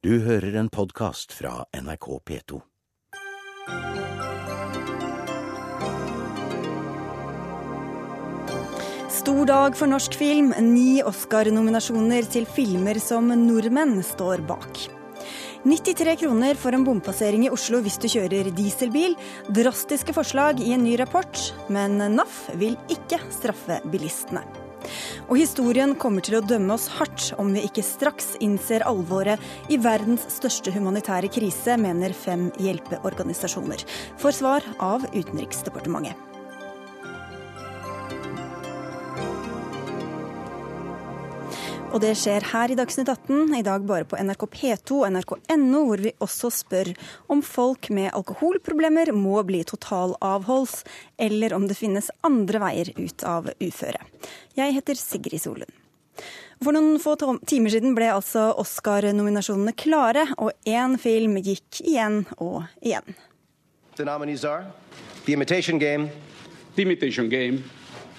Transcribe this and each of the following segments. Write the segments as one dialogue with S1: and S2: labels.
S1: Du hører en podkast fra NRK P2.
S2: Stor dag for norsk film. Ni Oscar-nominasjoner til filmer som nordmenn står bak. 93 kroner for en bompassering i Oslo hvis du kjører dieselbil. Drastiske forslag i en ny rapport, men NAF vil ikke straffe bilistene. Og historien kommer til å dømme oss hardt om vi ikke straks innser alvoret i verdens største humanitære krise, mener fem hjelpeorganisasjoner. Får svar av Utenriksdepartementet. Og det skjer her i Dagsnytt 18, i dag bare på NRK P2 og nrk.no, hvor vi også spør om folk med alkoholproblemer må bli totalavholds, eller om det finnes andre veier ut av uføre. Jeg heter Sigrid Solund. For noen få timer siden ble altså Oscar-nominasjonene klare, og én film gikk igjen og igjen.
S3: The nominees are The Imitation Game,
S4: The Imitation Game,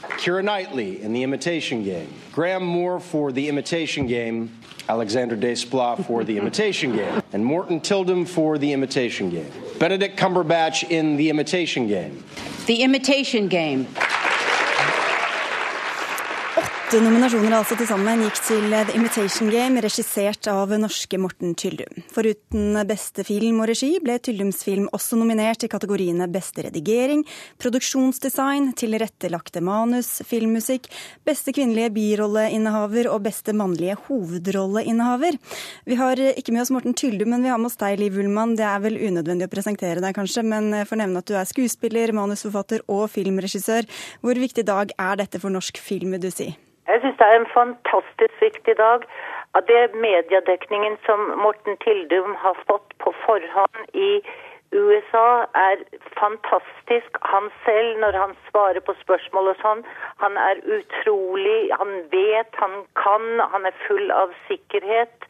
S3: Kira Knightley in The Imitation Game, Graham Moore for The Imitation Game, Alexander Desplat for The Imitation Game, and Morton Tildum for The Imitation Game. Benedict Cumberbatch in The Imitation Game.
S5: The Imitation Game.
S2: Åtte nominasjoner altså til sammen gikk til The Imitation Game, regissert av norske Morten Tyldum. Foruten beste film og regi ble Tyldums film også nominert i kategoriene beste redigering, produksjonsdesign, tilrettelagte manus, filmmusikk, beste kvinnelige birolleinnehaver og beste mannlige hovedrolleinnehaver. Vi har ikke med oss Morten Tyldum, men vi har med oss deg, Liv Ullmann. Det er vel unødvendig å presentere deg, kanskje, men jeg får nevne at du er skuespiller, manusforfatter og filmregissør. Hvor viktig dag er dette for norsk film, vil du si?
S6: Jeg syns det er en fantastisk viktig dag. At det mediedekningen som Morten Tildum har fått på forhånd i USA, er fantastisk. Han selv, når han svarer på spørsmål og sånn, han er utrolig Han vet, han kan, han er full av sikkerhet.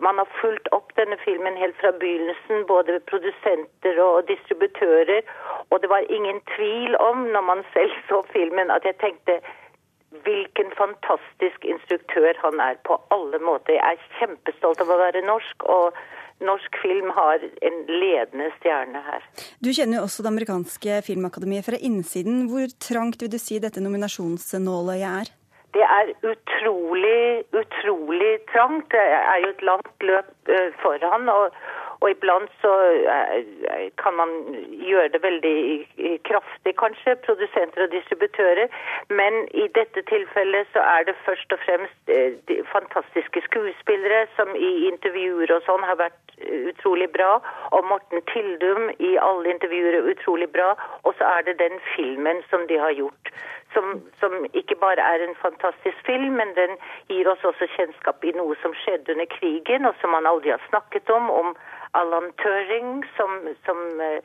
S6: man har fulgt opp denne filmen helt fra begynnelsen, både produsenter og distributører. Og det var ingen tvil om, når man selv så filmen, at jeg tenkte hvilken fantastisk instruktør han er på alle måter. Jeg er kjempestolt av å være norsk, og norsk film har en ledende stjerne her.
S2: Du kjenner jo også det amerikanske filmakademiet fra innsiden. Hvor trangt vil du si dette nominasjonsnåløyet er?
S6: Det er utrolig, utrolig trangt. Det er jo et langt løp foran. og og iblant så kan man gjøre det veldig kraftig, kanskje, produsenter og distributører. Men i dette tilfellet så er det først og fremst fantastiske skuespillere som i intervjuer og sånn har vært utrolig bra. Og Morten Tildum i alle intervjuer er utrolig bra. Og så er det den filmen som de har gjort. Som, som, ikke bare er en fantastisk film, men den gir oss også kjennskap i noe som skjedde under krigen, og som man aldri har snakket om. om Alan Turing, som, som uh,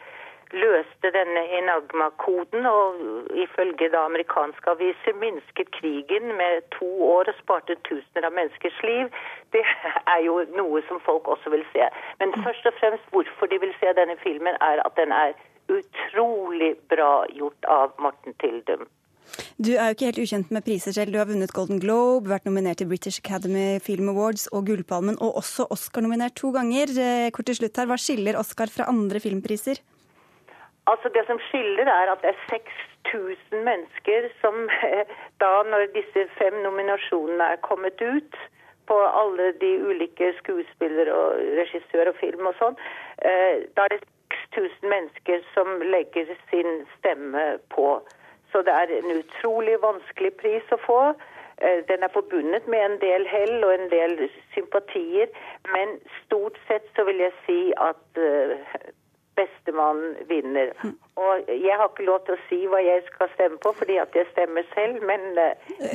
S6: løste denne enagma-koden, og ifølge da amerikanske aviser minsket krigen med to år og sparte tusener av menneskers liv. Det er jo noe som folk også vil se. Men først og fremst hvorfor de vil se denne filmen, er at den er utrolig bra gjort av Morten Tildum.
S2: Du er jo ikke helt ukjent med priser selv. Du har vunnet Golden Globe, vært nominert til British Academy Film Awards og Gullpalmen, og også Oscar-nominert to ganger. Kort til slutt her, Hva skiller Oscar fra andre filmpriser?
S6: Altså Det som skiller, er at det er 6000 mennesker som da, når disse fem nominasjonene er kommet ut på alle de ulike skuespillere og regissør og film og sånn, da er det 6000 mennesker som legger sin stemme på. Så det er en utrolig vanskelig pris å få. Den er forbundet med en del hell og en del sympatier, men stort sett så vil jeg si at bestemannen vinner. Og jeg har ikke lov til å si hva jeg skal stemme på, fordi at jeg stemmer selv, men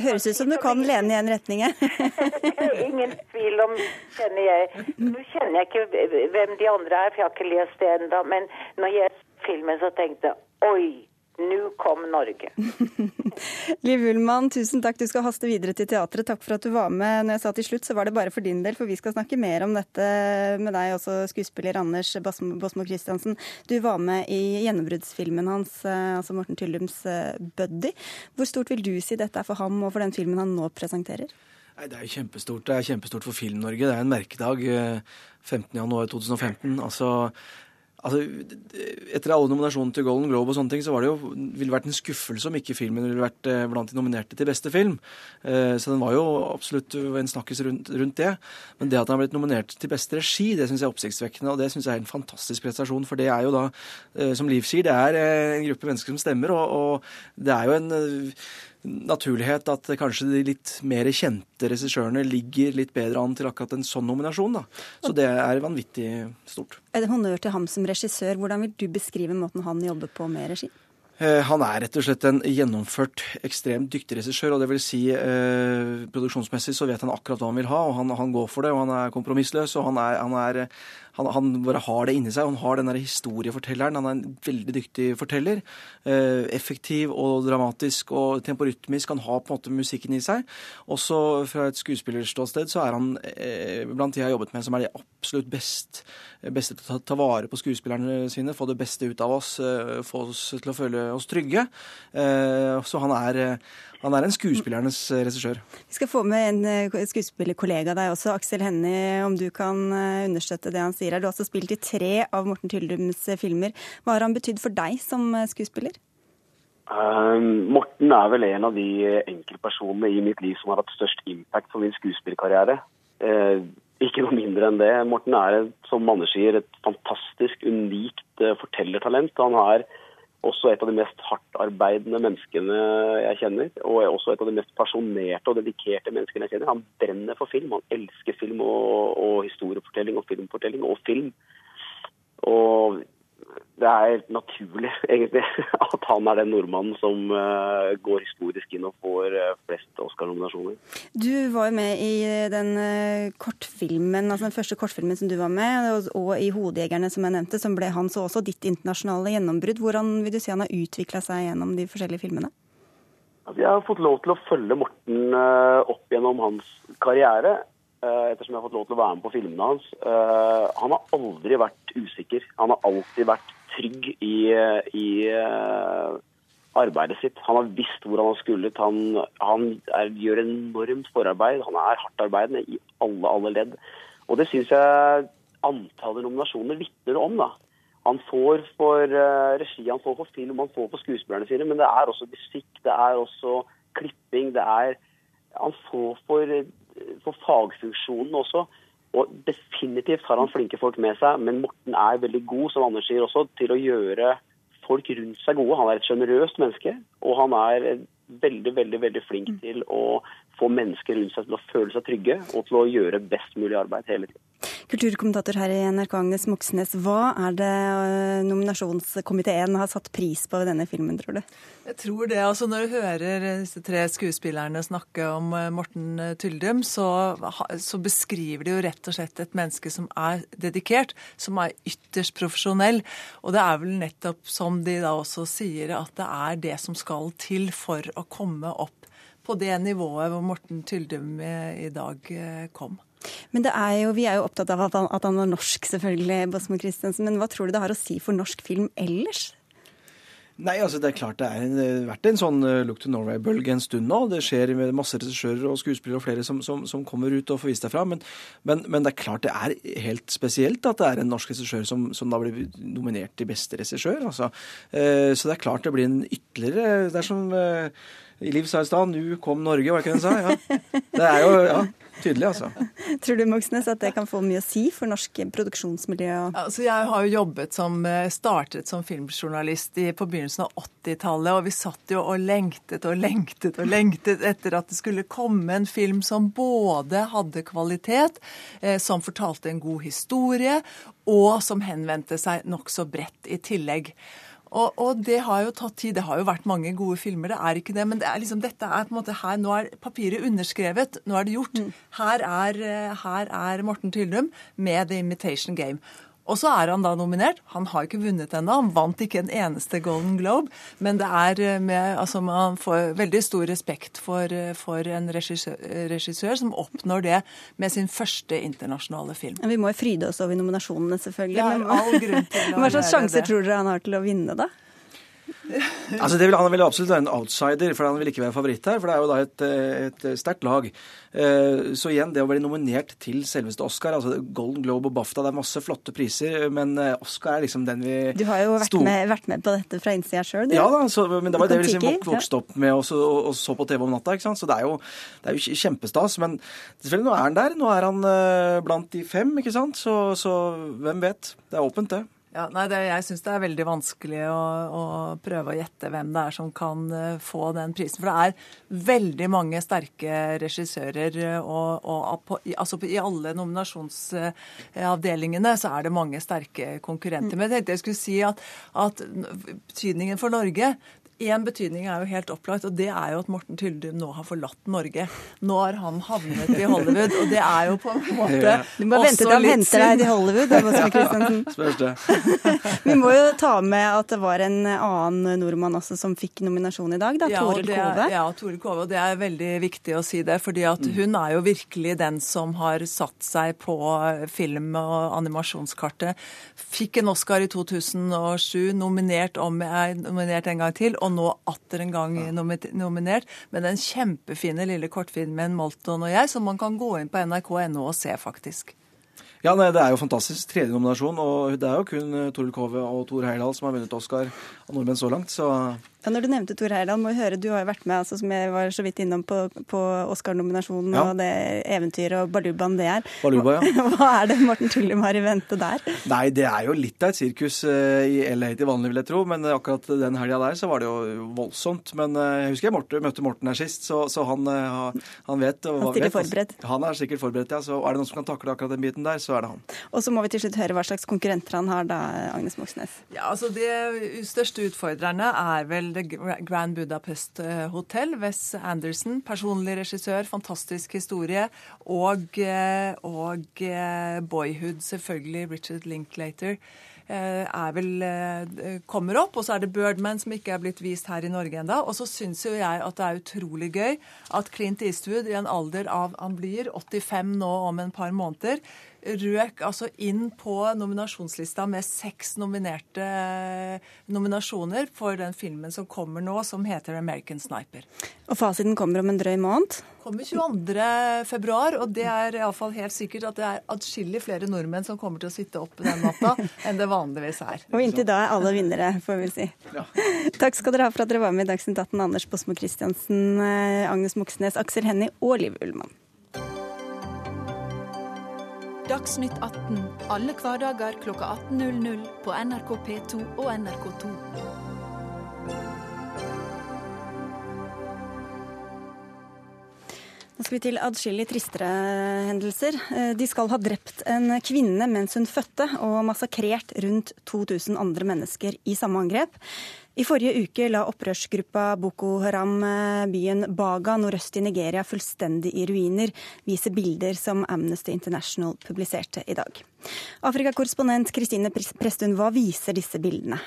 S2: Høres ut som du kan lene i en retning
S6: Ingen tvil om, kjenner jeg. Nå kjenner jeg ikke hvem de andre er, for jeg har ikke lest det ennå, men når jeg filmen, så tenkte jeg oi! Nå kom Norge.
S2: Liv Ullmann, tusen takk. Du skal haste videre til teatret. Takk for at du var med. Når jeg sa til slutt, så var det bare for din del, for vi skal snakke mer om dette med deg, også skuespiller Anders Bosmo Christiansen. Du var med i gjennombruddsfilmen hans, altså Morten Tyllums 'Buddy'. Hvor stort vil du si dette er for ham og for den filmen han nå presenterer?
S7: Nei, Det er kjempestort. Det er kjempestort for Film-Norge. Det er en merkedag. 15.1.2015. Altså, altså, etter alle nominasjonene til Golden Globe og sånne ting, så var det jo, ville vært en skuffelse om ikke filmen ville vært eh, blant de nominerte til beste film. Eh, så den var jo absolutt en snakkes rundt, rundt det. Men det at den har blitt nominert til beste regi, det syns jeg er oppsiktsvekkende. Og det syns jeg er en fantastisk prestasjon. For det er jo da, eh, som Liv sier, det er en gruppe mennesker som stemmer, og, og det er jo en naturlighet at kanskje de litt mer kjente regissørene ligger litt bedre an til akkurat en sånn nominasjon. Da. Så det er vanvittig stort.
S2: Er det honnør til ham som regissør. Hvordan vil du beskrive måten han jobber på med regi?
S7: Eh, han er rett og slett en gjennomført, ekstremt dyktig regissør. og det vil si eh, Produksjonsmessig så vet han akkurat hva han vil ha, og han, han går for det. og Han er kompromissløs. og han, er, han, er, han, han bare har det inni seg. Han har den der historiefortelleren. Han er en veldig dyktig forteller. Eh, effektiv og dramatisk og temporytmisk. Han har på en måte musikken i seg. Også fra et skuespillerståsted så er han eh, blant de jeg har jobbet med, som er de absolutt best, beste til å ta, ta vare på skuespillerne sine. Få det beste ut av oss. Eh, få oss til å føle oss trygge. Så han er, han er en skuespillernes regissør.
S2: Vi skal få med en skuespillerkollega skuespillerkollega deg også, Aksel Hennie, om du kan eh, understøtte det han sier her. Du har også spilt i tre av Morten Tyldums filmer. Hva har han betydd for deg som skuespiller?
S8: Um, Morten er vel en av de enkeltpersonene i mitt liv som har hatt størst impact på min skuespillerkarriere. Uh, ikke noe mindre enn det. Morten er, som Anders sier, et fantastisk, unikt uh, fortellertalent. Han er også et av de mest hardtarbeidende menneskene jeg kjenner. Og også et av de mest pasjonerte og dedikerte menneskene jeg kjenner. Han brenner for film. Han elsker film og, og historiefortelling og filmfortelling og film. Og det er helt naturlig, egentlig, at han er den nordmannen som uh, går historisk inn og får uh, flest Oscar-nominasjoner.
S2: Du var jo med i den uh, kortfilmen, altså den første kortfilmen som du var med, og i 'Hodejegerne', som jeg nevnte, som ble hans og også ditt internasjonale gjennombrudd. Hvordan vil du si han har utvikla seg gjennom de forskjellige filmene?
S8: Altså, jeg har fått lov til å følge Morten opp gjennom hans karriere ettersom jeg har fått lov til å være med på filmene hans. Han har aldri vært usikker. Han har alltid vært trygg i, i uh, arbeidet sitt. Han har visst hvor han har skullet. Han, han er, gjør enormt forarbeid. Han er hardtarbeidende i alle, alle ledd. Og det syns jeg antallet nominasjoner vitner om. da. Han får for regi, han får for film, han får for skuespillerne sine, men det er også musikk, det er også klipping, det er Han får for, for fagfunksjonen også. Og definitivt har han flinke folk med seg, men Morten er veldig god, som Anders sier også, til å gjøre folk rundt seg gode. Han er et sjenerøst menneske, og han er veldig, veldig, veldig flink til å få mennesker rundt seg til å føle seg trygge, og til å gjøre best mulig arbeid hele tiden.
S2: Kulturkommentator her i NRK, Agnes Moxnes. Hva er det øh, nominasjonskomiteen har satt pris på ved denne filmen, tror du?
S9: Jeg tror det. altså Når du hører disse tre skuespillerne snakke om øh, Morten øh, Tyldum, så, så, beskriver de jo rett og slett et menneske som er dedikert, som er ytterst profesjonell. Og det er vel nettopp som de da også sier, at det er det som skal til for å komme opp på det nivået hvor Morten Tyldum i dag kom.
S2: Men er jo, vi er jo opptatt av at han, at han er norsk, selvfølgelig, Bosmo Christensen. Men hva tror du det har å si for norsk film ellers?
S7: Nei, altså Det er klart det har vært en sånn uh, Look to Norway-bølge en stund nå. Det skjer med masse regissører og skuespillere og flere som, som, som kommer ut og får vist seg fra. Men, men, men, det er klart det er helt spesielt at det er en norsk regissør som, som da blir nominert til beste regissør. Altså. Uh, så det er klart det blir en ytterligere Det er som Liv sa i stad, nu kom Norge, var det ikke det hun sa? Ja. Det er jo, ja. Tydelig, altså.
S2: Tror du Moxnes, at det kan få mye å si for norsk produksjonsmiljø?
S9: Altså, jeg har jo jobbet som, eh, startet som filmjournalist i, på begynnelsen av 80-tallet, og vi satt jo og lengtet og lengtet og lengtet etter at det skulle komme en film som både hadde kvalitet, eh, som fortalte en god historie, og som henvendte seg nokså bredt i tillegg. Og, og, det har jo tatt tid. Det har jo vært mange gode filmer, det er ikke det. Men det er liksom, dette er på en måte her, nå er papiret underskrevet. Nå er det gjort. Mm. Her, er, eh, her er Morten Tyldum med The Imitation Game. Og så er han da nominert. Han har ikke vunnet ennå. Han vant ikke en eneste Golden Globe. Men det er eh, med, altså man får veldig stor respekt for, eh, for en regissør, regissør, som oppnår det med sin første internasjonale film.
S2: vi må jo fryde oss over nominasjonene, selvfølgelig.
S9: Ja, all grunn til
S2: å Hva slags sjanser tror dere han har til å vinne, da?
S7: Altså det vil, Han vil absolutt være en outsider, for han vil ikke være favoritt her. For det er jo da et, et sterkt lag. Eh, så igjen, det å bli nominert til selveste Oscar, altså Golden Globe og BAFTA, det er masse flotte priser, men eh, Oscar er liksom den vi
S2: Du har jo vært,
S7: sto-
S2: med, vært med på dette fra innsida sjøl, du.
S7: Ja da, så, men det var det vi liksom vokste opp med og så, og, og så på TV om natta. ikke sant? Så det er jo, det er jo kjempestas. Men selvfølgelig, nå er han der. Nå er han eh, blant de fem, ikke sant? Så, så hvem vet? Det er åpent, det.
S9: Ja, nei, det, Jeg syns det er veldig vanskelig å, å prøve å gjette hvem det er som kan eh, få den prisen. For det er veldig mange sterke regissører, eh, og, og på, altså på, i alle nominasjonsavdelingene så er det mange sterke konkurrenter. Men jeg tenkte jeg skulle si at, at betydningen for Norge Én betydning er jo helt opplagt, og det er jo at Morten Tyldum nå har forlatt Norge. Nå har han havnet i Hollywood, og det er jo på en måte
S7: Ja.
S2: Du må vente til han henter deg til Hollywood. da, Åsmund Christensen.
S7: Det.
S2: Vi må jo ta med at det var en annen nordmann også som fikk nominasjon i dag, da.
S9: Ja,
S2: Toril Kove.
S9: Ja, Toril Kove. Og det er veldig viktig å si det, fordi at hun er jo virkelig den som har satt seg på film- og animasjonskartet. Fikk en Oscar i 2007, nominert, om, er nominert en gang til, og nå atter en gang ja. nominert. Med den kjempefine lille kortfilmen 'Molton og jeg', som man kan gå inn på nrk.no og se, faktisk.
S7: Ja, nei, Det er jo fantastisk. Tredje nominasjon. Og det er jo kun Toril Kove og Tor Heyerdahl som har vunnet Oscar av nordmenn så langt. Så
S2: Ja, når du nevnte Tor Heyerdahl, må vi høre, du har jo vært med, altså, som jeg var så vidt innom på, på Oscar-nominasjonen
S7: Ja.
S2: og det eventyret og balubaen det er.
S7: Baluba, ja.
S2: Hva er det Morten Tullum har i vente der?
S7: Nei, det er jo litt av et sirkus eh, i LA til vanlig, vil jeg tro. Men akkurat den helga der så var det jo voldsomt. Men eh, jeg husker jeg Morten, møtte Morten her sist, så, så han, eh, ha- han vet. og
S2: Han stiller
S7: vet, altså.
S2: forberedt.
S7: Han er sikkert forberedt, ja. Så er det noen som kan takle akkurat den biten der, så er det han.
S2: Og så må vi til slutt høre hva slags konkurrenter han har da, Agnes Moxnes.
S9: Ja, altså det største utfordrerne er vel The Grand Budapest eh, Hotel. Wes Anderson, personlig regissør, fantastisk historie. Og, eh, og eh, Boyhood, selvfølgelig. Richard Linklater. Er vel, kommer opp, og så er det Birdman som ikke er blitt vist her i Norge enda. Og så syns jo jeg at det er utrolig gøy at Clint Eastwood i en alder av Han blir 85 nå om en par måneder røk altså inn på nominasjonslista med seks nominerte eh, nominasjoner for den filmen som kommer nå, som heter 'American Sniper'.
S2: Og fasiten kommer om en drøy måned.
S9: Kommer 22. februar, og det er iallfall helt sikkert at det er atskillig flere nordmenn som kommer til å sitte oppe den natta enn det vanligvis er.
S2: Og inntil da er alle vinnere, får vi si. Takk skal dere ha for at dere var med i Dagsnytt 18. Anders Bosmo Christiansen, eh, Agnes Moxnes, Aksel Hennie og Liv Ullmann.
S10: Dagsnytt 18 alle hverdager klokka 18.00 på NRK P2 og NRK2.
S2: Nå skal vi til adskillig tristere hendelser. Eh, De skal ha drept en kvinne mens hun fødte, og massakrert rundt 2000 andre mennesker i samme angrep. I forrige uke la opprørsgruppa Boko Haram eh, byen Baga nordøst i Nigeria fullstendig i ruiner, viser bilder som Amnesty International publiserte i dag. Afrikakorrespondent Kristine Prestun, hva viser disse bildene?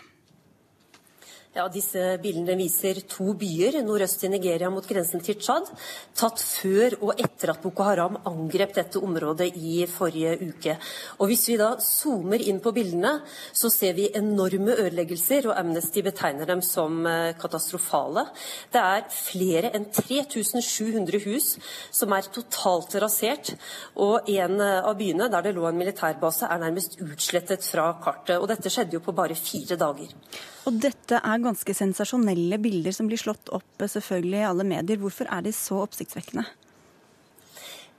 S11: Ja, Disse bildene viser to byer nordøst i Nigeria mot grensen til Tsjad, tatt før og etter at Boko Haram angrep dette området i forrige uke. Og Hvis vi da zoomer inn på bildene, så ser vi enorme ødeleggelser, og Amnesty betegner dem som eh, katastrofale. Det er flere enn 3700 hus som er totalt rasert, og en eh, av byene der det lå en militærbase, er nærmest utslettet fra kartet. Og dette skjedde jo på bare fire dager.
S2: Og dette er ganske sensasjonelle bilder som blir slått opp eh, selvfølgelig i alle medier. Hvorfor er de så oppsiktsvekkende?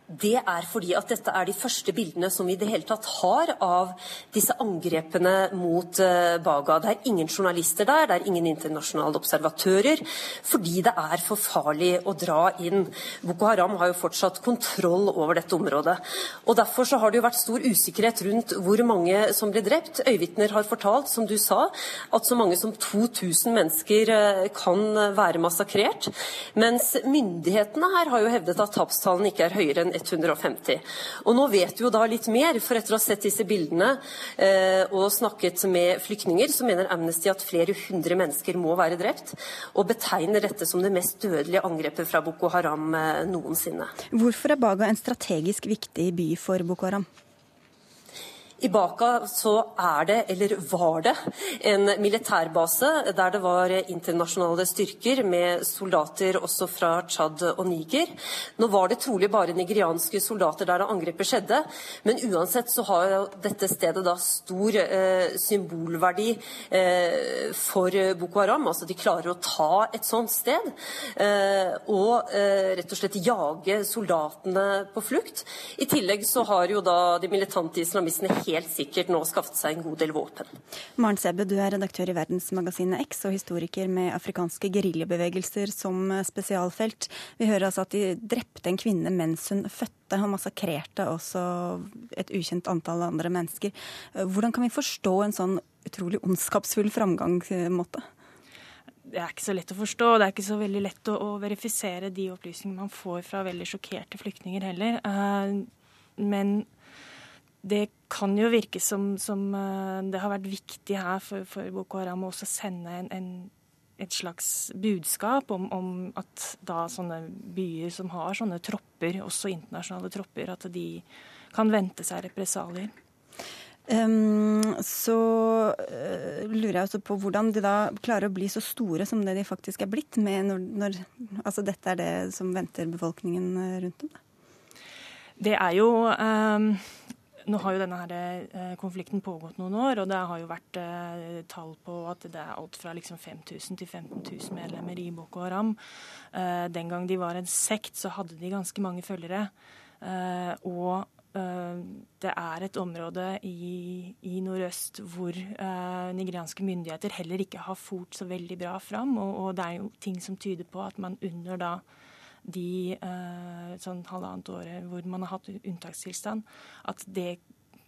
S11: Det er fordi at dette er de første bildene som vi i det hele tatt har av disse angrepene mot eh, Baga. Det er ingen journalister der, det er ingen internasjonale observatører, fordi det er for farlig å dra inn. Boko Haram har jo fortsatt kontroll over dette området. Og Derfor så har det jo vært stor usikkerhet rundt hvor mange som ble drept. Øyvitner har fortalt, som du sa, at så mange som 2000 mennesker eh, kan være massakrert. Mens myndighetene her har jo hevdet at tapstallene ikke er høyere enn 150. Og nå vet vi jo da litt mer, for etter å ha sett disse bildene eh, og snakket med flyktninger, så mener Amnesty at flere hundre mennesker må være drept, og betegner dette som det mest dødelige angrepet fra Boko Haram eh, noensinne.
S2: Hvorfor er Baga en strategisk viktig by for Boko Haram?
S11: I Baka så er det, eller var det, en militærbase der det var internasjonale styrker med soldater også fra Tsjad og Niger. Nå var det trolig bare nigerianske soldater der det angrepet skjedde, men uansett så har dette stedet da stor eh, symbolverdi eh, for Boko Haram. Altså de klarer å ta et sånt sted eh, og eh, rett og slett jage soldatene på flukt. I tillegg så har jo da de militante islamistene helt sikkert nå skaffet seg en god del våpen.
S2: Maren Sebe, du er redaktør i verdensmagasinet X og historiker med afrikanske geriljabevegelser som spesialfelt. Vi hører altså at de drepte en kvinne mens hun fødte og massakrerte også et ukjent antall andre mennesker. Hvordan kan vi forstå en sånn utrolig ondskapsfull framgangsmåte?
S12: Det er ikke så lett å forstå. og Det er ikke så veldig lett å, å verifisere de opplysningene man får fra veldig sjokkerte flyktninger heller. Uh, men det kan jo virke som, som uh, det har vært viktig her for, for Boko Haram å også sende en, en, et slags budskap om, om, at da sånne byer som har sånne tropper, også internasjonale tropper, at de kan vente seg represalier.
S2: Um, så uh, lurer jeg også på hvordan de da klarer å bli så store som det de faktisk er blitt, med når, når altså dette er det som venter befolkningen rundt dem.
S12: Det er jo um, nå har jo denne her, eh, konflikten pågått noen år, og det har jo vært eh, tall på at det er alt fra liksom 5000 til 15 000 medlemmer i Boko Haram. Eh, den gang de var en sekt, så hadde de ganske mange følgere. Eh, og eh, det er et område i, i nordøst hvor eh, nigerianske myndigheter heller ikke har fort så veldig bra fram, og, og det er jo ting som tyder på at man under da de eh, sånn halvannet året hvor man har hatt unntakstilstand, at det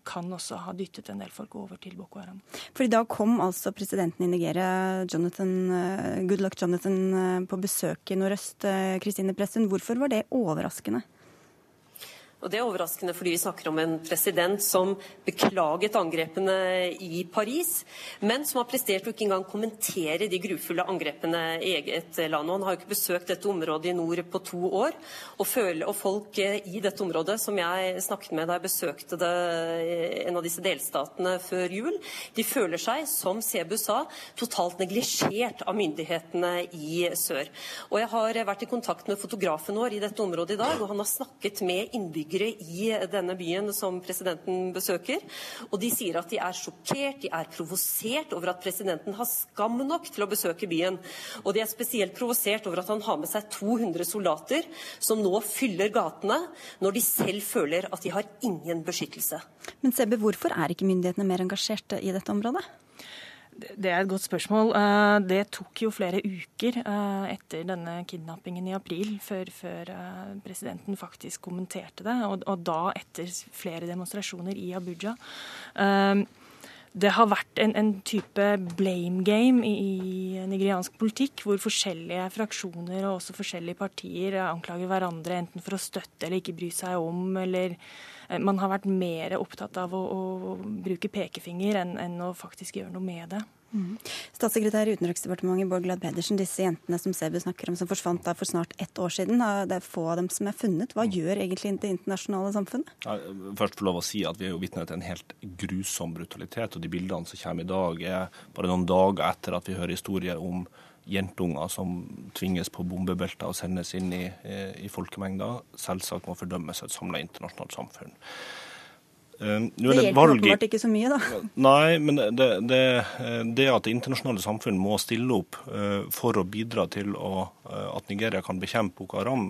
S12: kan også ha dyttet en del folk over til Boko Haram.
S2: For i dag kom altså presidenten i Nigeria, Jonathan, uh, Goodluck Jonathan, uh, på besøk i nordøst. Kristine Pressen, hvorfor var det overraskende?
S11: Og Det er overraskende fordi vi snakker om en president som beklaget angrepene i Paris, men som har prestert å ikke engang kommentere de grufulle angrepene i eget land. Og han har jo ikke besøkt dette området i nord på to år. Og, føler, og folk i dette området, som jeg snakket med da jeg besøkte det, en av disse delstatene før jul, de føler seg, som Sebu sa, totalt neglisjert av myndighetene i sør. Og jeg har vært i kontakt med fotografen vår i dette området i dag, og han har snakket med innbyggere innbyggere i denne byen som presidenten besøker. Og de sier at de er sjokkert, de er provosert over at presidenten har skam nok til å besøke byen. Og de er spesielt provosert over at han har med seg 200 soldater som nå fyller gatene, når de selv føler at de har ingen beskyttelse.
S2: Men Sebbe, hvorfor er ikke myndighetene mer engasjerte i dette området?
S12: Det er et godt spørsmål. Eh, det tok jo flere uker eh, etter denne kidnappingen i april før, før eh, presidenten faktisk kommenterte det, og, og, da etter flere demonstrasjoner i Abuja. Det har vært en, en type blame game i, nigeriansk politikk, hvor forskjellige fraksjoner og også forskjellige partier anklager hverandre enten for å støtte eller ikke bry seg om, eller man har vært mer opptatt av å, å bruke pekefinger enn, enn, å faktisk gjøre noe med det.
S2: Mm. Statssekretær i Utenriksdepartementet Bård Glad Pedersen, disse jentene som Sebu snakker om, som forsvant da for snart ett år siden, det er få av dem som er funnet. Hva mm. gjør egentlig det internasjonale samfunnet?
S13: Ja, først få lov å si at Vi er jo vitne til en helt grusom brutalitet. og De bildene som kommer i dag, er bare noen dager etter at vi hører historier om jentunger som tvinges på bombebelter og sendes inn i, i folkemengder, selvsagt må fordømmes et samla internasjonalt samfunn.
S2: Uh, det, det hjelper åpenbart ikke så mye, da.
S13: Nei, men det, det, det, at det internasjonale samfunn må stille opp uh, for å bidra til å, at Nigeria kan bekjempe Boko Haram,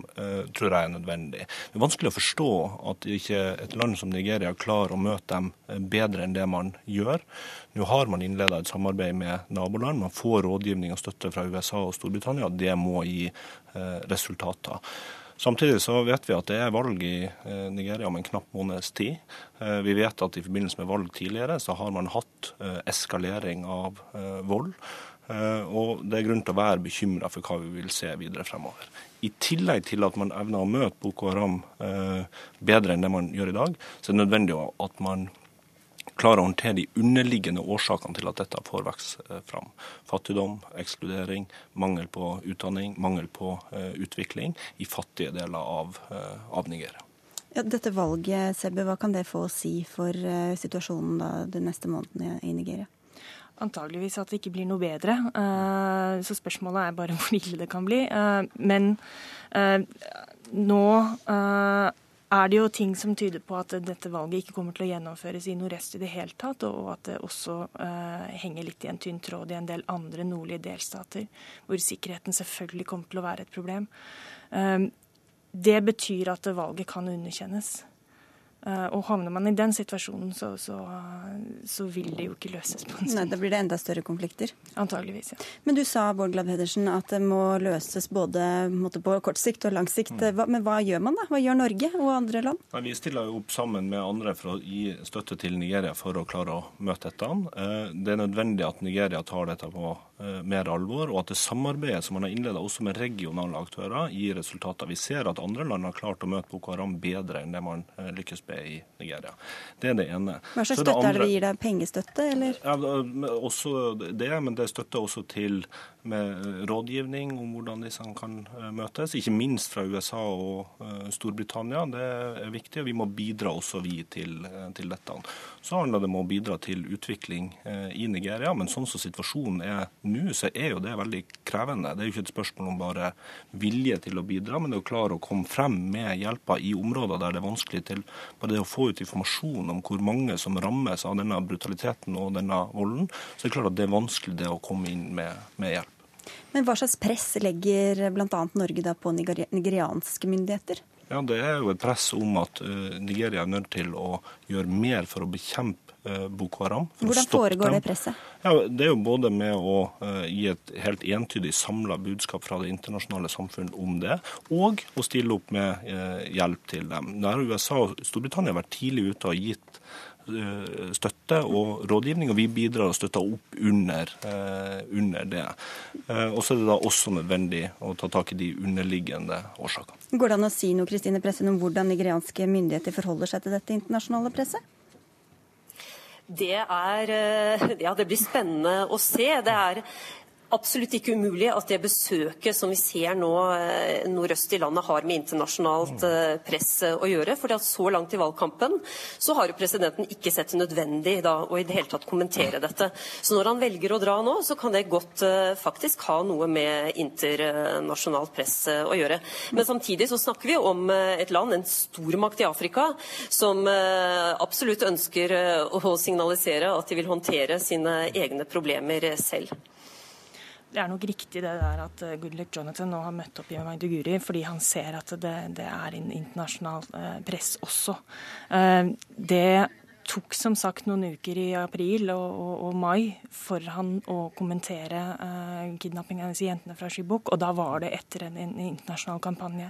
S13: tror jeg er nødvendig. Det er vanskelig å forstå at ikke et land som Nigeria klarer å møte dem bedre enn det man gjør. Nå har man innleda et samarbeid med naboland. Man får rådgivning og støtte fra USA og Storbritannia. Det må gi resultater. Samtidig så vet vi at det er valg i eh, Nigeria om en knapp måneds tid. Eh, vi vet at i forbindelse med valg tidligere så har man hatt eh, eskalering av vold. Og det er grunn til å være bekymra for hva vi vil se videre fremover. I tillegg til at man evner å møte Boko Haram bedre enn det man gjør i dag, så er det nødvendig at man klarer å håndtere de underliggende årsakene til at dette får vokse eh, fram. Fattigdom, ekskludering, mangel på utdanning, mangel på uh, utvikling i fattige deler av, uh, av Nigeria.
S2: Ja, dette valget, Sebbe, hva kan det få å si for situasjonen da, de neste månedene i Nigeria?
S12: Antageligvis at det ikke blir noe bedre. Så spørsmålet er bare hvor ille det kan bli. Men nå er det jo ting som tyder på at dette valget ikke kommer til å gjennomføres i nordøst i det hele tatt, og at det også uh, henger litt i en tynn tråd i en del andre nordlige delstater, hvor sikkerheten selvfølgelig kommer til å være et problem. Um, det betyr at valget kan underkjennes. Eh, og havner man i den situasjonen, så, så, så, vil det jo ikke løses på en
S2: sånn. Nei, Da blir det enda større konflikter?
S12: Antageligvis, ja.
S2: Men du sa Bård Glad Pedersen, at det må løses både på kort sikt og lang sikt. Mm. Men hva gjør man da? Hva gjør Norge og andre land?
S13: Ja, vi stiller jo opp sammen med andre for å gi støtte til Nigeria for å klare å møte dette. Eh, det er nødvendig at Nigeria tar dette på Eh, mer alvor, og at det samarbeidet som man har innleda også med regionale aktører, gir resultater. Vi ser at andre land har klart å møte Boko Haram bedre enn det man eh, lykkes med i Nigeria. Det er det ene.
S2: Hva slags støtte er det vi gir deg? Pengestøtte, eller?
S13: Ja, også det, men det er støtte også til med rådgivning om hvordan disse kan eh, møtes. Ikke minst fra USA og Storbritannia. Det er viktig, og vi må bidra også vi til, til dette. Så handler det om å bidra til utvikling i Nigeria, men sånn som situasjonen er nå, så er jo det veldig krevende. Det er jo ikke et spørsmål om bare vilje til å bidra, men det å klare å komme frem med hjelpa i områder der det er vanskelig til bare det å få ut informasjon om hvor mange som rammes av denne brutaliteten og denne volden, så er det klart at det er vanskelig det å komme inn med, med hjelp.
S2: Men hva slags press legger bl.a. Norge da på nigerianske myndigheter?
S13: Ja, Det er jo et press om at uh, Nigeria er nødt til å gjøre mer for å bekjempe Boko Haram.
S2: Hvordan foregår det presset?
S13: Ja, Det er jo både med å uh, gi et helt entydig samla budskap fra det internasjonale samfunn om det, og å stille opp med uh, hjelp til dem. Der USA og Storbritannia har vært tidlig ute og gitt støtte og rådgivning, og vi bidrar og støtter opp under, under det. Og så er det da også nødvendig å ta tak i de underliggende årsakene.
S2: Går det an å si noe Kristine Pressen, om hvordan nigerianske myndigheter forholder seg til dette internasjonale presset?
S11: Det er eh, Ja, det blir spennende å se. Det er absolutt ikke umulig at det besøket som vi ser nå eh, nordøst i landet har med internasjonalt eh, press eh, å gjøre. at Så langt i valgkampen så har jo presidenten ikke sett det nødvendig da, å i det hele tatt kommentere dette. Så når han velger å dra nå, så kan det godt faktisk ha noe med internasjonalt press å gjøre. Men samtidig så snakker vi om et land, en stormakt i Afrika, som absolutt ønsker å signalisere at de vil håndtere sine egne problemer selv
S12: det er nok riktig det der at eh, Goodluck Jonathan nå har møtt opp i Maiduguri fordi han ser at det, det er en internasjonal eh, press også. Eh, det tok som sagt noen uker i april og, og, og mai for han å kommentere uh, kidnappingen av disse jentene fra Shibuk, og da var det etter en, en internasjonal kampanje.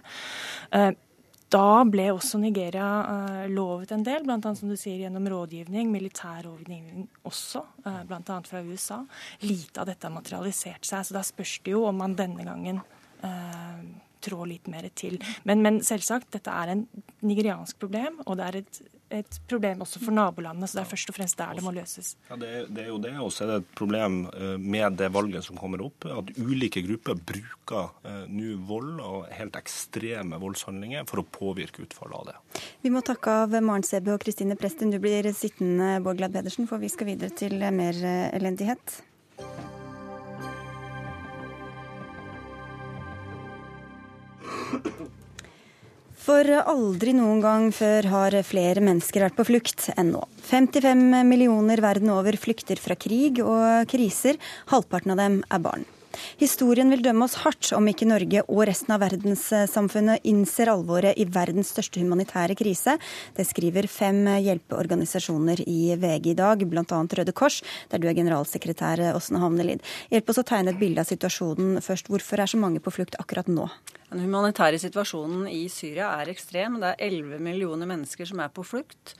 S12: Da ble også Nigeria uh, lovet en del, bl.a. som du sier gjennom rådgivning, militær rådgivning også, uh, eh, bl.a. fra USA. Lite av dette har materialisert seg, så da spørs det jo om man denne gangen uh, trår litt mer til. Men, men, selvsagt, dette er en nigeriansk problem, og det er et et problem også for nabolandene. Så det er først og fremst der det må løses.
S13: Ja, det, er, det er jo det. Og så er det et problem eh, med det valget som kommer opp, at ulike grupper bruker eh, nå vold og helt ekstreme voldshandlinger for å påvirke utfallet av det.
S2: Vi må takke av Maren Sebe og Kristine Presten. Du blir sittende, Bård Glad Pedersen, for vi skal videre til mer elendighet. elendighet. For aldri noen gang før har flere mennesker vært på flukt enn nå. 55 millioner verden over flykter fra krig og kriser. Halvparten av dem er barn. Historien vil dømme oss hardt om ikke Norge og resten av verdenssamfunnet innser alvoret i verdens største humanitære krise. Det skriver fem hjelpeorganisasjoner i VG i dag, bl.a. Røde Kors, der du er generalsekretær Åsne Havnelid. Hjelp oss å tegne et bilde av situasjonen først. Hvorfor er så mange på flukt akkurat nå?
S14: Den humanitære situasjonen i Syria er ekstrem. Det er 11 millioner mennesker som er på flukt.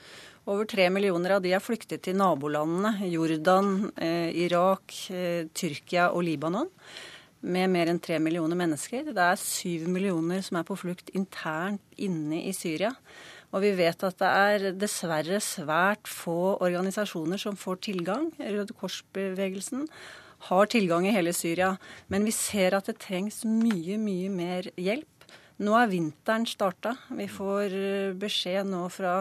S14: Over tre millioner av de har flyktet til nabolandene Jordan, eh, Irak, eh, Tyrkia og Libanon. Med mer enn tre millioner mennesker. Det er syv millioner som er på flukt internt inne i Syria. Og vi vet at det er dessverre svært få organisasjoner som får tilgang. Røde Kors-bevegelsen har tilgang i hele Syria. Men vi ser at det trengs mye, mye mer hjelp Nå er vinteren starta. Vi får eh, beskjed nå fra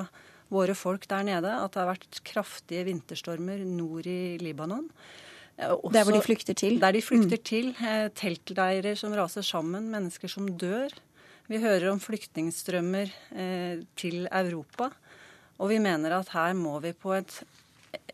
S14: våre folk der nede at det har vært kraftige vinterstormer nord i Libanon.
S2: Også, der hvor de flykter til?
S14: Der de flykter mm. til. Teltleirer som raser sammen, mennesker som dør. Vi hører om flyktningstrømmer eh, til Europa. Og vi mener at her må vi på et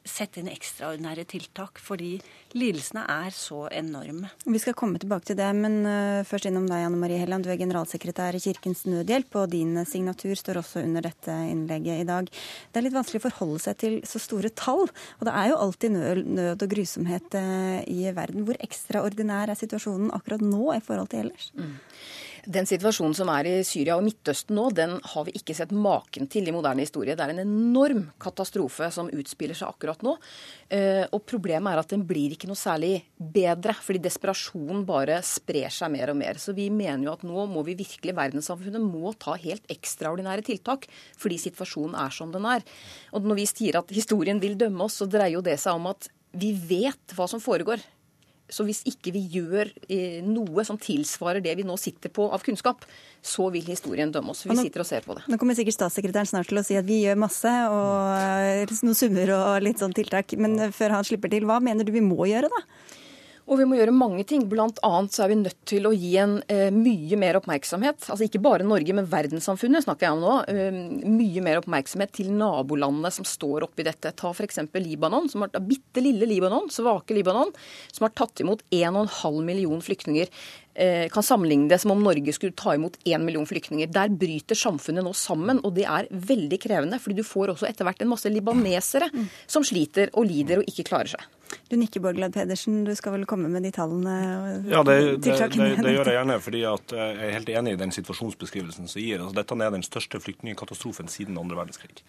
S14: sette inn ekstraordinære tiltak, fordi lidelsene er så enorme.
S2: Vi skal komme tilbake til det, men uh, først innom deg, Anne Marie Helland. Du er generalsekretær i Kirkens Nødhjelp, og din signatur står også under dette innlegget i dag. Det er litt vanskelig å forholde seg til så store tall, og det er jo alltid nød, og grusomhet uh, i verden. Hvor ekstraordinær er situasjonen akkurat nå i forhold til ellers? Mm.
S15: Den situasjonen som er i Syria og Midtøsten nå, den har vi ikke sett maken til i moderne historie. Det er en enorm katastrofe som utspiller seg akkurat nå. Eh, og problemet er at den blir ikke noe særlig bedre, fordi desperasjonen bare sprer seg mer og mer. Så vi mener jo at nå må vi virkelig, verdenssamfunnet må ta helt ekstraordinære tiltak fordi situasjonen er som den er. Og når vi sier at historien vil dømme oss, så dreier jo det seg om at vi vet hva som foregår. Så hvis ikke vi gjør eh, noe som tilsvarer det vi nå sitter på av kunnskap, så vil historien dømme oss. Vi nå, sitter og ser på det.
S2: Nå kommer sikkert statssekretæren snart til å si at vi gjør masse, og eh, noen summer og litt sånn tiltak. Men før han slipper til, hva mener du vi må gjøre, da?
S15: Og vi må gjøre mange ting. Blant annet så er vi nødt til å gi en eh, mye mer oppmerksomhet, altså ikke bare Norge, men verdenssamfunnet snakker jeg om nå, eh, mye mer oppmerksomhet til nabolandene som står oppi dette. Ta f.eks. Libanon, som har, bitte lille Libanon, svake Libanon, som har tatt imot 1,5 million flyktninger. Eh, kan sammenligne det som om Norge skulle ta imot én million flyktninger. Der bryter samfunnet nå sammen, og det er veldig krevende. fordi du får også etter hvert en masse libanesere som sliter og lider og ikke klarer seg.
S2: Du nikker, Borglad Pedersen. Du skal vel komme med de tallene
S13: og ja, det? Det, det, det, gjør jeg gjerne, fordi jeg er helt enig i den situasjonsbeskrivelsen som gir. Altså, dette er den største flyktningkatastrofen siden andre verdenskrig.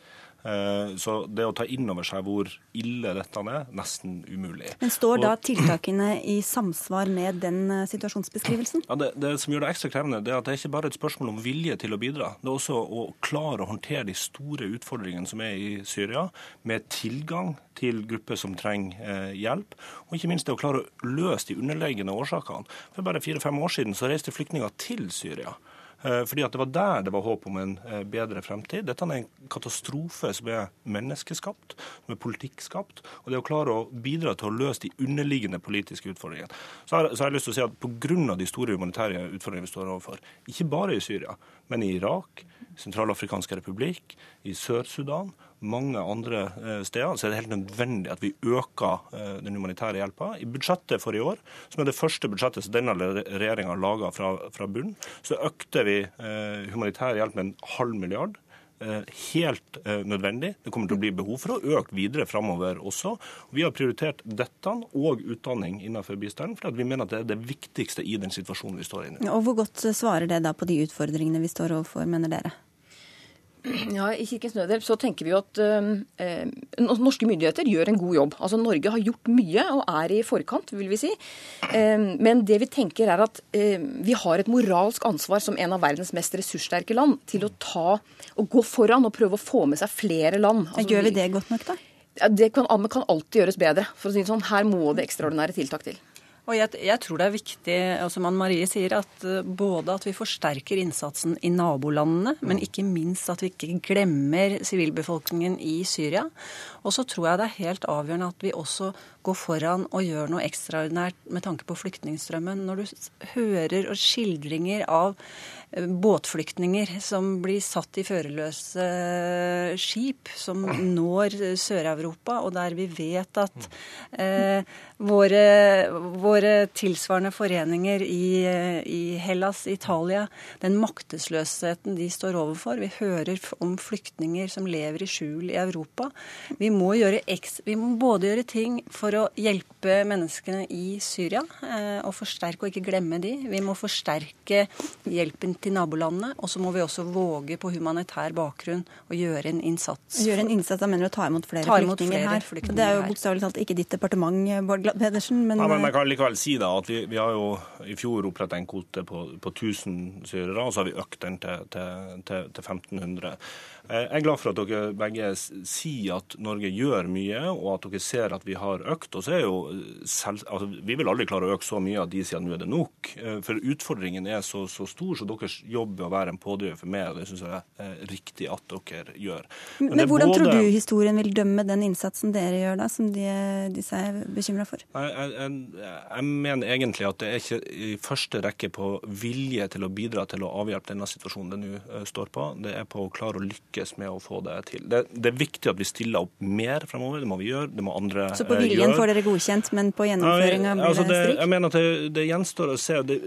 S13: Eh, så det å ta inn over seg hvor ille dette er, nesten umulig.
S2: Men Står da tiltakene i samsvar med den eh, situasjonsbeskrivelsen?
S13: Ja, det, det, som gjør det ekstra krevende, det er at det er ikke bare et spørsmål om vilje til å bidra. Det er også å klare å håndtere de store utfordringene som er i Syria, med tilgang til grupper som trenger eh, hjelp. Og ikke minst det å klare å løse de underliggende årsakene. For bare fire-fem år siden så reiste flyktninger til Syria. Eh, fordi at det var der det var håp om en eh, bedre fremtid. Dette er en katastrofe som er menneskeskapt, som er politikkskapt. Og det å klare å bidra til å løse de underliggende politiske utfordringene. Så har, så har jeg lyst til å si at pga. de store humanitære utfordringene vi står overfor, ikke bare i Syria, men i Irak, Sentralafrikanske republikk, i Sør-Sudan, mange andre eh, steder, så er det helt nødvendig at vi øker eh, den humanitære hjelpa. I budsjettet for i år, som er det første budsjettet som denne regjeringa laga fra, fra bunnen, så økte vi eh, humanitær hjelp med en halv milliard helt nødvendig. Det kommer til å bli behov for å øke videre framover også. Vi har prioritert dette og utdanning innenfor bistanden, for vi mener at det er det viktigste i den situasjonen vi står i nå.
S2: Og Hvor godt svarer det da på de utfordringene vi står overfor, mener dere?
S15: Ja, I Kirkens Nødhjelp så tenker vi at eh, norske myndigheter gjør en god jobb. Altså Norge har gjort mye og er i forkant, vil vi si. Eh, men det vi tenker er at eh, vi har et moralsk ansvar som en av verdens mest ressurssterke land til å ta og gå foran og prøve å få med seg flere land.
S2: Altså, gjør vi det godt nok, da?
S15: Det kan, kan alltid gjøres bedre. for å si det sånn. Her må det ekstraordinære tiltak til.
S14: Og jeg, jeg, tror det er viktig, altså som Anne Marie sier, at eh, både at vi forsterker innsatsen i nabolandene, men ikke minst at vi ikke glemmer sivilbefolkningen i Syria. Og så tror jeg det er helt avgjørende at vi også går foran og gjør noe ekstraordinært med tanke på flyktningstrømmen. Når du hører og skildringer av båtflyktninger som blir satt i førerløse skip, som når Sør-Europa, og der vi vet at eh, våre, våre, tilsvarende foreninger i, i, Hellas, Italia, den maktesløsheten de står overfor. Vi hører om flyktninger som lever i skjul i Europa. Vi må, gjøre, vi må både gjøre ting for å hjelpe menneskene i Syria, eh, og forsterke og ikke glemme de. Vi må forsterke hjelpen til nabolandene, og så må vi også våge på humanitær bakgrunn å gjøre en innsats.
S2: Gjøre en innsats, da mener du å ta imot flere ta imot flyktninger flere her? Flyktninger det er jo bokstavelig talt ikke ditt departement, Bård Pedersen.
S13: Men, ja, men man kan likevel si da at vi, vi har jo i fjor oppretta en kvote på, på 1000 syrere, og så har vi økt den til, til, til, til 1500. Eh, jeg er glad for at dere begge sier at Norge gjør mye, og at dere ser at vi har økt. Og så er jo selv, altså, Vi vil aldri klare å øke så mye at de sier at nå er det nok. Eh, for utfordringen er så, så stor, så deres jobb er å være en pådriver for meg. og Det syns jeg er riktig at dere gjør.
S2: Men, Men hvordan både... tror du historien vil dømme den innsatsen dere gjør, da, som de, disse er bekymra for?
S13: Jeg, jeg, jeg, mener egentlig at det er ikke i første rekke på vilje til å bidra til å avhjelpe denne situasjonen det nå eh, står på. Det er på å klare å lykkes med å få det til. Det, det er viktig at vi stiller opp mer fremover. Det må vi gjøre. Det må andre
S2: gjøre. Så på viljen får dere godkjent, men på gjennomføringa blir
S13: altså
S2: det strik?
S13: Jeg mener at det, det gjenstår å se. Det,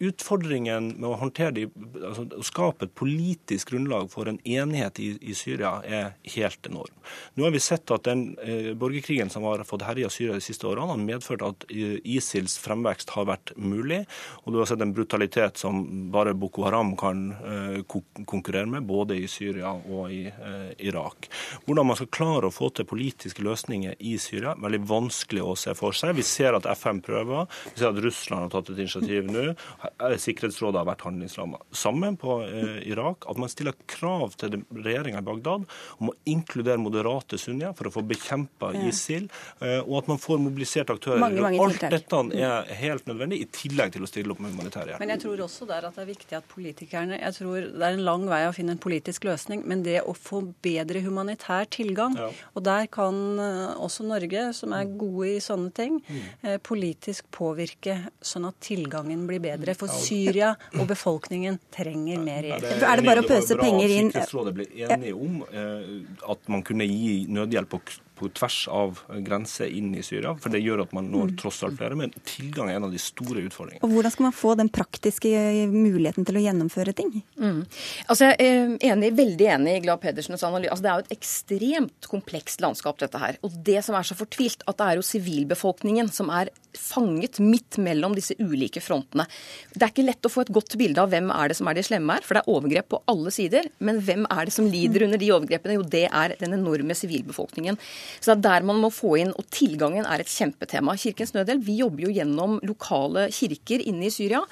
S13: utfordringen med å håndtere de, altså å skape et politisk grunnlag for en enighet i, i, Syria er helt enorm. Nå har vi sett at den eh, borgerkrigen som har fått herja Syria de siste årene, har medført at eh, ISILs fremvekst har vært mulig. Og du har sett en brutalitet som bare Boko Haram kan eh, konkurrere med, både i Syria og i eh, Irak. Hvordan man skal klare å få til politiske løsninger i Syria, veldig vanskelig å se for seg. Vi ser at FN prøver. Vi ser at Russland har tatt et initiativ nå. Sikkerhetsrådet har vært handlingslamma. Sammen på eh, Irak, at man stiller krav til regjeringa i Bagdad om å inkludere moderate sunnier for å få bekjempa ISIL, eh, og at man får mobilisert aktører.
S2: Mange, mange
S13: Alt dette er helt nødvendig, i tillegg til å stille opp med humanitær hjelp.
S14: Men jeg tror også der at det er viktig at politikerne jeg tror Det er en lang vei å finne en politisk løsning, men det å få bedre humanitær tilgang, ja. og der kan eh, også Norge, som er gode i sånne ting, mm. Eh, politisk påvirke sånn at tilgangen blir bedre. For Syria og befolkningen trenger mer hjelp.
S2: Ja, er det bare å pøse penger inn?
S13: Sikkerhetsrådet ble enige om eh, at man kunne gi nødhjelp på på tvers av grenser inn i Syria. For det gjør at man når mm. tross alt flere. Men tilgang er en av de store utfordringene.
S2: Og Hvordan skal man få den praktiske muligheten til å gjennomføre ting?
S15: Mm. Altså, jeg er enig, veldig enig i Glad Pedersens analyse. Altså, det er jo et ekstremt komplekst landskap, dette her. Og det som er så fortvilt, at det er jo sivilbefolkningen som er fanget midt mellom disse ulike frontene. Det er ikke lett å få et godt bilde av hvem er det som er de slemme her, for det er overgrep på alle sider. Men hvem er det som lider under de overgrepene? Jo, det er den enorme sivilbefolkningen. Så det er der man må få inn, og tilgangen er et kjempetema. Kirkens Nødhjelp vi jobber jo gjennom lokale kirker inne i Syria.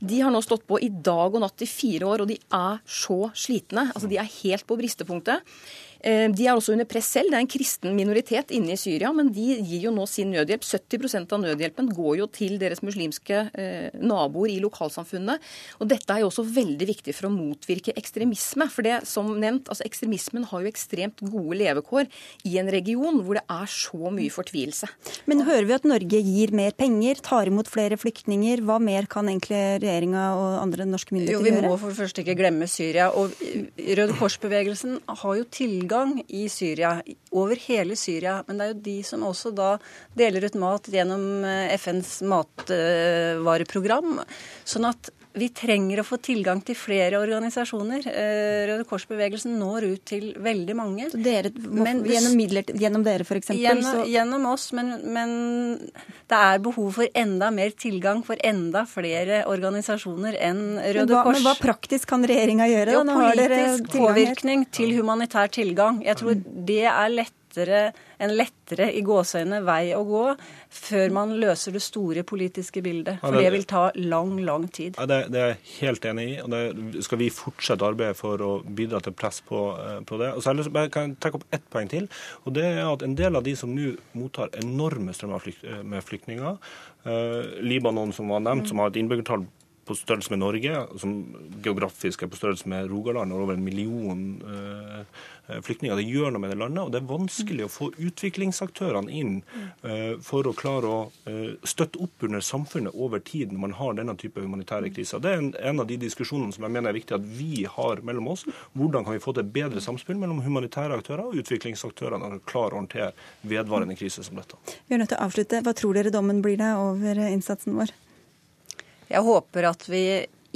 S15: De har nå stått på i dag og natt i fire år, og de er så slitne. Altså, De er helt på bristepunktet. Eh, de er også under press selv. Det er en kristen minoritet inne i Syria, men de gir jo nå sin nødhjelp. 70% av nødhjelpen går jo til deres muslimske eh, naboer i lokalsamfunnet. Og dette er jo også veldig viktig for å motvirke ekstremisme. For det som nevnt, altså ekstremismen har jo ekstremt gode levekår i en region hvor det er så mye fortvilelse.
S2: Men hører vi at Norge gir mer penger, tar imot flere flyktninger. Hva mer kan egentlig regjeringa og andre norske myndigheter
S14: gjøre?
S2: Jo,
S14: Vi må for det første ikke glemme Syria. Og Røde Kors-bevegelsen har jo tilgang tilgang i Syria, over hele Syria. Men det er jo de som også da deler ut mat gjennom eh, FNs matvareprogram. Sånn at vi trenger å få tilgang til flere organisasjoner. Eh, Røde Kors-bevegelsen når ut til veldig mange.
S2: Dere, men, gjennom, midler, gjennom dere, f.eks.?
S14: Gjennom, gjennom oss, men, men, det er behov for enda mer tilgang for enda flere organisasjoner enn Røde
S2: hva,
S14: Kors.
S2: Men hva praktisk kan regjeringa gjøre?
S14: Jo, politisk påvirkning til humanitær tilgang. Jeg tror det er lett lettere, en lettere i gåseøyne vei å gå før man løser det store politiske bildet. For det vil ta lang, lang tid.
S13: Ja, det, det, er jeg helt enig i. og det skal vi fortsette arbeidet for å bidra til press på, eh, på det. Og så jeg kan jeg trekke opp ett poeng til. og det er at En del av de som nå mottar enorme strømmer eh, med flyktninger, eh, Libanon som var nevnt, som har et innbyggertall på størrelse med Norge, som geografisk er på størrelse med Rogaland, og over en million eh, flyktninger. Det gjør noe med det landet, og det er vanskelig å få utviklingsaktørene inn eh, for å klare å eh, støtte opp under samfunnet over tid når man har denne type humanitære kriser. Det er en, en, av de diskusjonene som jeg mener er viktig at vi har mellom oss. Hvordan kan vi få til bedre samspill mellom humanitære aktører og utviklingsaktørene når de klarer å håndtere vedvarende kriser som dette?
S2: Vi er nødt til å avslutte. Hva tror dere dommen blir da over innsatsen vår?
S14: Jeg håper at vi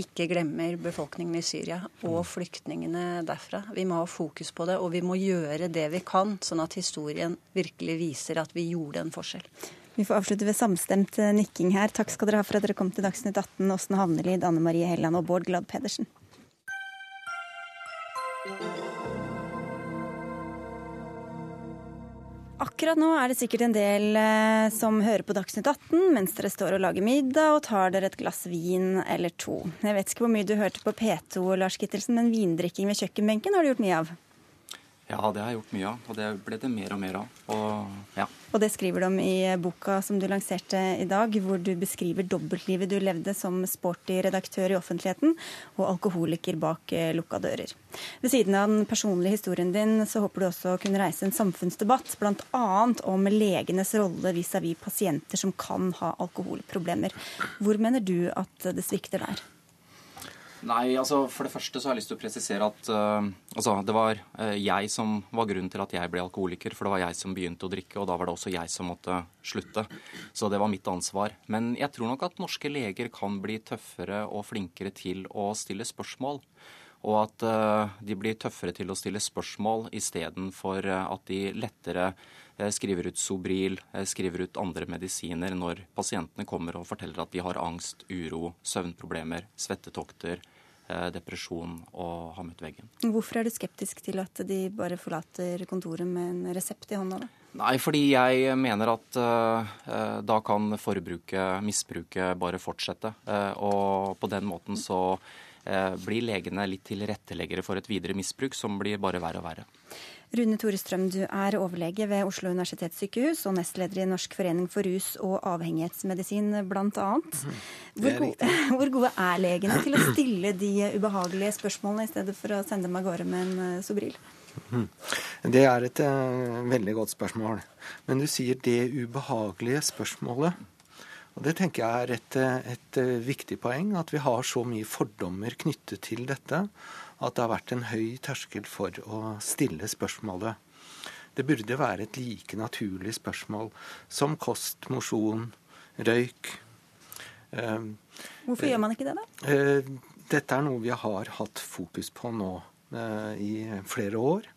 S14: ikke glemmer befolkningen i Syria og flyktningene derfra. Vi må ha fokus på det, og vi må gjøre det vi kan, sånn at historien virkelig viser at vi gjorde en forskjell.
S2: Vi får avslutte ved samstemt eh, nikking her. Takk skal dere ha for at dere kom til Dagsnytt 18, Åsne Havnelid, Anne Marie Helland og Bård Glad Pedersen. Akkurat nå er det sikkert en del eh, som hører på Dagsnytt 18 mens dere står og lager middag og tar dere et glass vin eller to. Jeg vet ikke hvor mye du hørte på P2, Lars Kittelsen, men vindrikking ved kjøkkenbenken har du gjort mye av?
S16: Ja, det har jeg gjort mye av, og det ble det mer og mer av. Og, ja.
S2: Og det skriver du om i boka som du lanserte i dag, hvor du beskriver dobbeltlivet du levde som sporty redaktør i offentligheten og alkoholiker bak eh, lukka dører. Ved siden av den personlige historien din, så håper du også å kunne reise en samfunnsdebatt, bl.a. om legenes rolle vis-à-vis -vis pasienter som kan ha alkoholproblemer. Hvor mener du at det svikter der?
S16: Nei, altså For det første så har jeg lyst til å presisere at uh, altså, det var uh, jeg som var grunnen til at jeg ble alkoholiker. For det var jeg som begynte å drikke, og da var det også jeg som måtte slutte. Så det var mitt ansvar. Men jeg tror nok at norske leger kan bli tøffere og flinkere til å stille spørsmål. Og at uh, de blir tøffere til å stille spørsmål istedenfor at de lettere skriver ut Sobril, skriver ut andre medisiner når pasientene kommer og forteller at de har angst, uro, søvnproblemer, svettetokter, Eh, depresjon og har møtt veggen.
S2: Hvorfor er du skeptisk til at de bare forlater kontoret med en resept i hånda? da?
S16: Nei, fordi jeg mener at uh, da kan forbruket, misbruket, bare fortsette. Uh, og på den måten så blir legene litt tilretteleggere for et videre misbruk som blir bare verre og verre.
S2: Rune Tore Strøm, du er overlege ved Oslo universitetssykehus og nestleder i Norsk forening for rus- og avhengighetsmedisin bl.a. Hvor, gode, hvor gode er legene til å stille de ubehagelige spørsmålene i stedet for å sende dem av gårde med en eh, Sobril?
S17: Mhm. Det er et uh, veldig godt spørsmål. Men du sier det ubehagelige spørsmålet. Og Det tenker jeg er et, eh, et, et viktig poeng, at vi har så mye fordommer knyttet til dette at det har vært en høy terskel for å stille spørsmålet. Det burde være et like naturlig spørsmål som kost, mosjon, røyk.
S2: Ehm, Hvorfor gjør man ikke det, da?
S17: Eh, dette er noe vi har hatt fokus på nå eh, i flere år.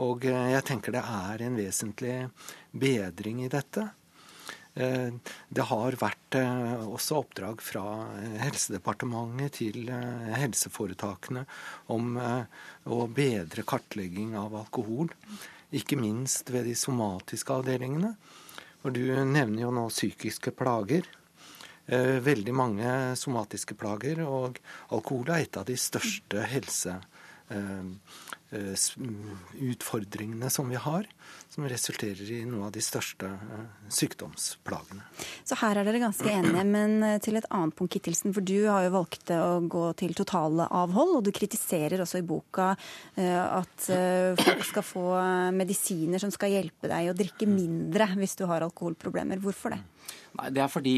S17: Og eh, jeg tenker det er en vesentlig bedring i dette. Eh, det har vært eh, også oppdrag fra eh, Helsedepartementet til helseforetakene om å bedre kartlegging av alkohol. Ikke minst ved de somatiske avdelingene. Og du nevner jo nå psykiske plager. Veldig mange somatiske plager, og alkohol er et av de største helse Eh, utfordringene som vi har, som resulterer i noe av de største eh, sykdomsplagene.
S2: Så her er dere ganske enige, men eh, til et annet punkt, Kittelsen. For du har jo valgt å gå til totale avhold, og du kritiserer også i boka at folk skal få medisiner som skal hjelpe deg å drikke mindre hvis du har alkoholproblemer. Hvorfor det?
S16: Nei, Det er fordi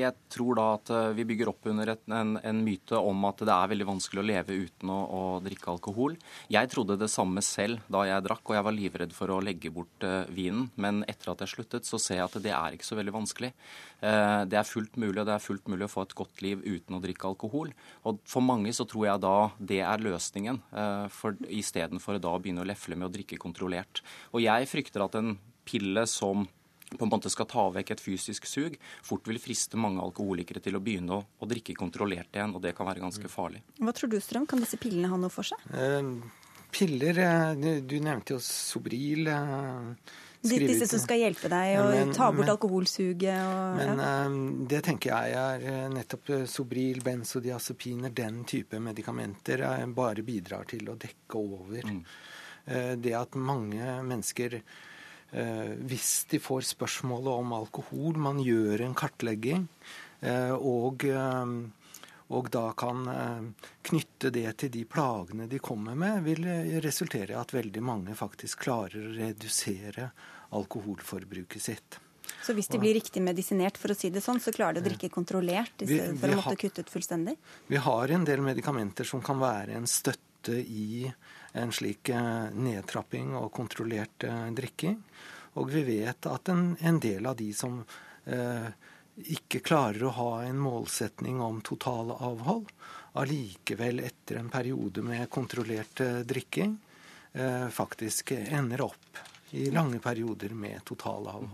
S16: jeg tror da at eh, vi bygger opp under et, en, en, myte om at det er veldig vanskelig å leve uten å, å, drikke alkohol. Jeg trodde det samme selv da jeg drakk, og jeg var livredd for å legge bort uh, vinen. Men etter at jeg sluttet, så ser jeg at det er ikke så veldig vanskelig. Uh, det er fullt mulig, og det er fullt mulig å få et godt liv uten å drikke alkohol. Og for mange så tror jeg da det er løsningen, uh, for istedenfor da å begynne å lefle med å drikke kontrollert. Og jeg frykter at en pille som på en måte skal ta vekk et fysisk sug, fort vil friste mange alkoholikere til å begynne å, å drikke kontrollert igjen, og det kan være ganske farlig.
S2: Hva tror du, Strøm? Kan disse pillene ha noe for seg?
S17: Eh, piller eh, Du nevnte jo Sobril.
S2: Eh, disse som skal hjelpe deg å men, ta bort men, alkoholsuget? Og,
S17: men ja. Eh, det tenker jeg er nettopp Sobril, benzodiazepiner, den type medikamenter bare bidrar til å dekke over. Mm. Det at mange mennesker Eh, hvis de får spørsmålet om alkohol, man gjør en kartlegging, eh, og, og da kan knytte det til de plagene de kommer med, vil resultere i at veldig mange faktisk klarer å redusere alkoholforbruket sitt.
S2: Så hvis de blir riktig medisinert, for å si det sånn, så klarer de å drikke kontrollert for å måtte kutte ut fullstendig?
S17: Vi har en del medikamenter som kan være en støtte i en slik eh, nedtrapping og kontrollert eh, drikking. Og vi vet at en, en del av de som eh, ikke klarer å ha en målsetning om total avhold, allikevel etter en periode med kontrollert eh, drikking eh, faktisk ender opp i lange perioder med totalavhold.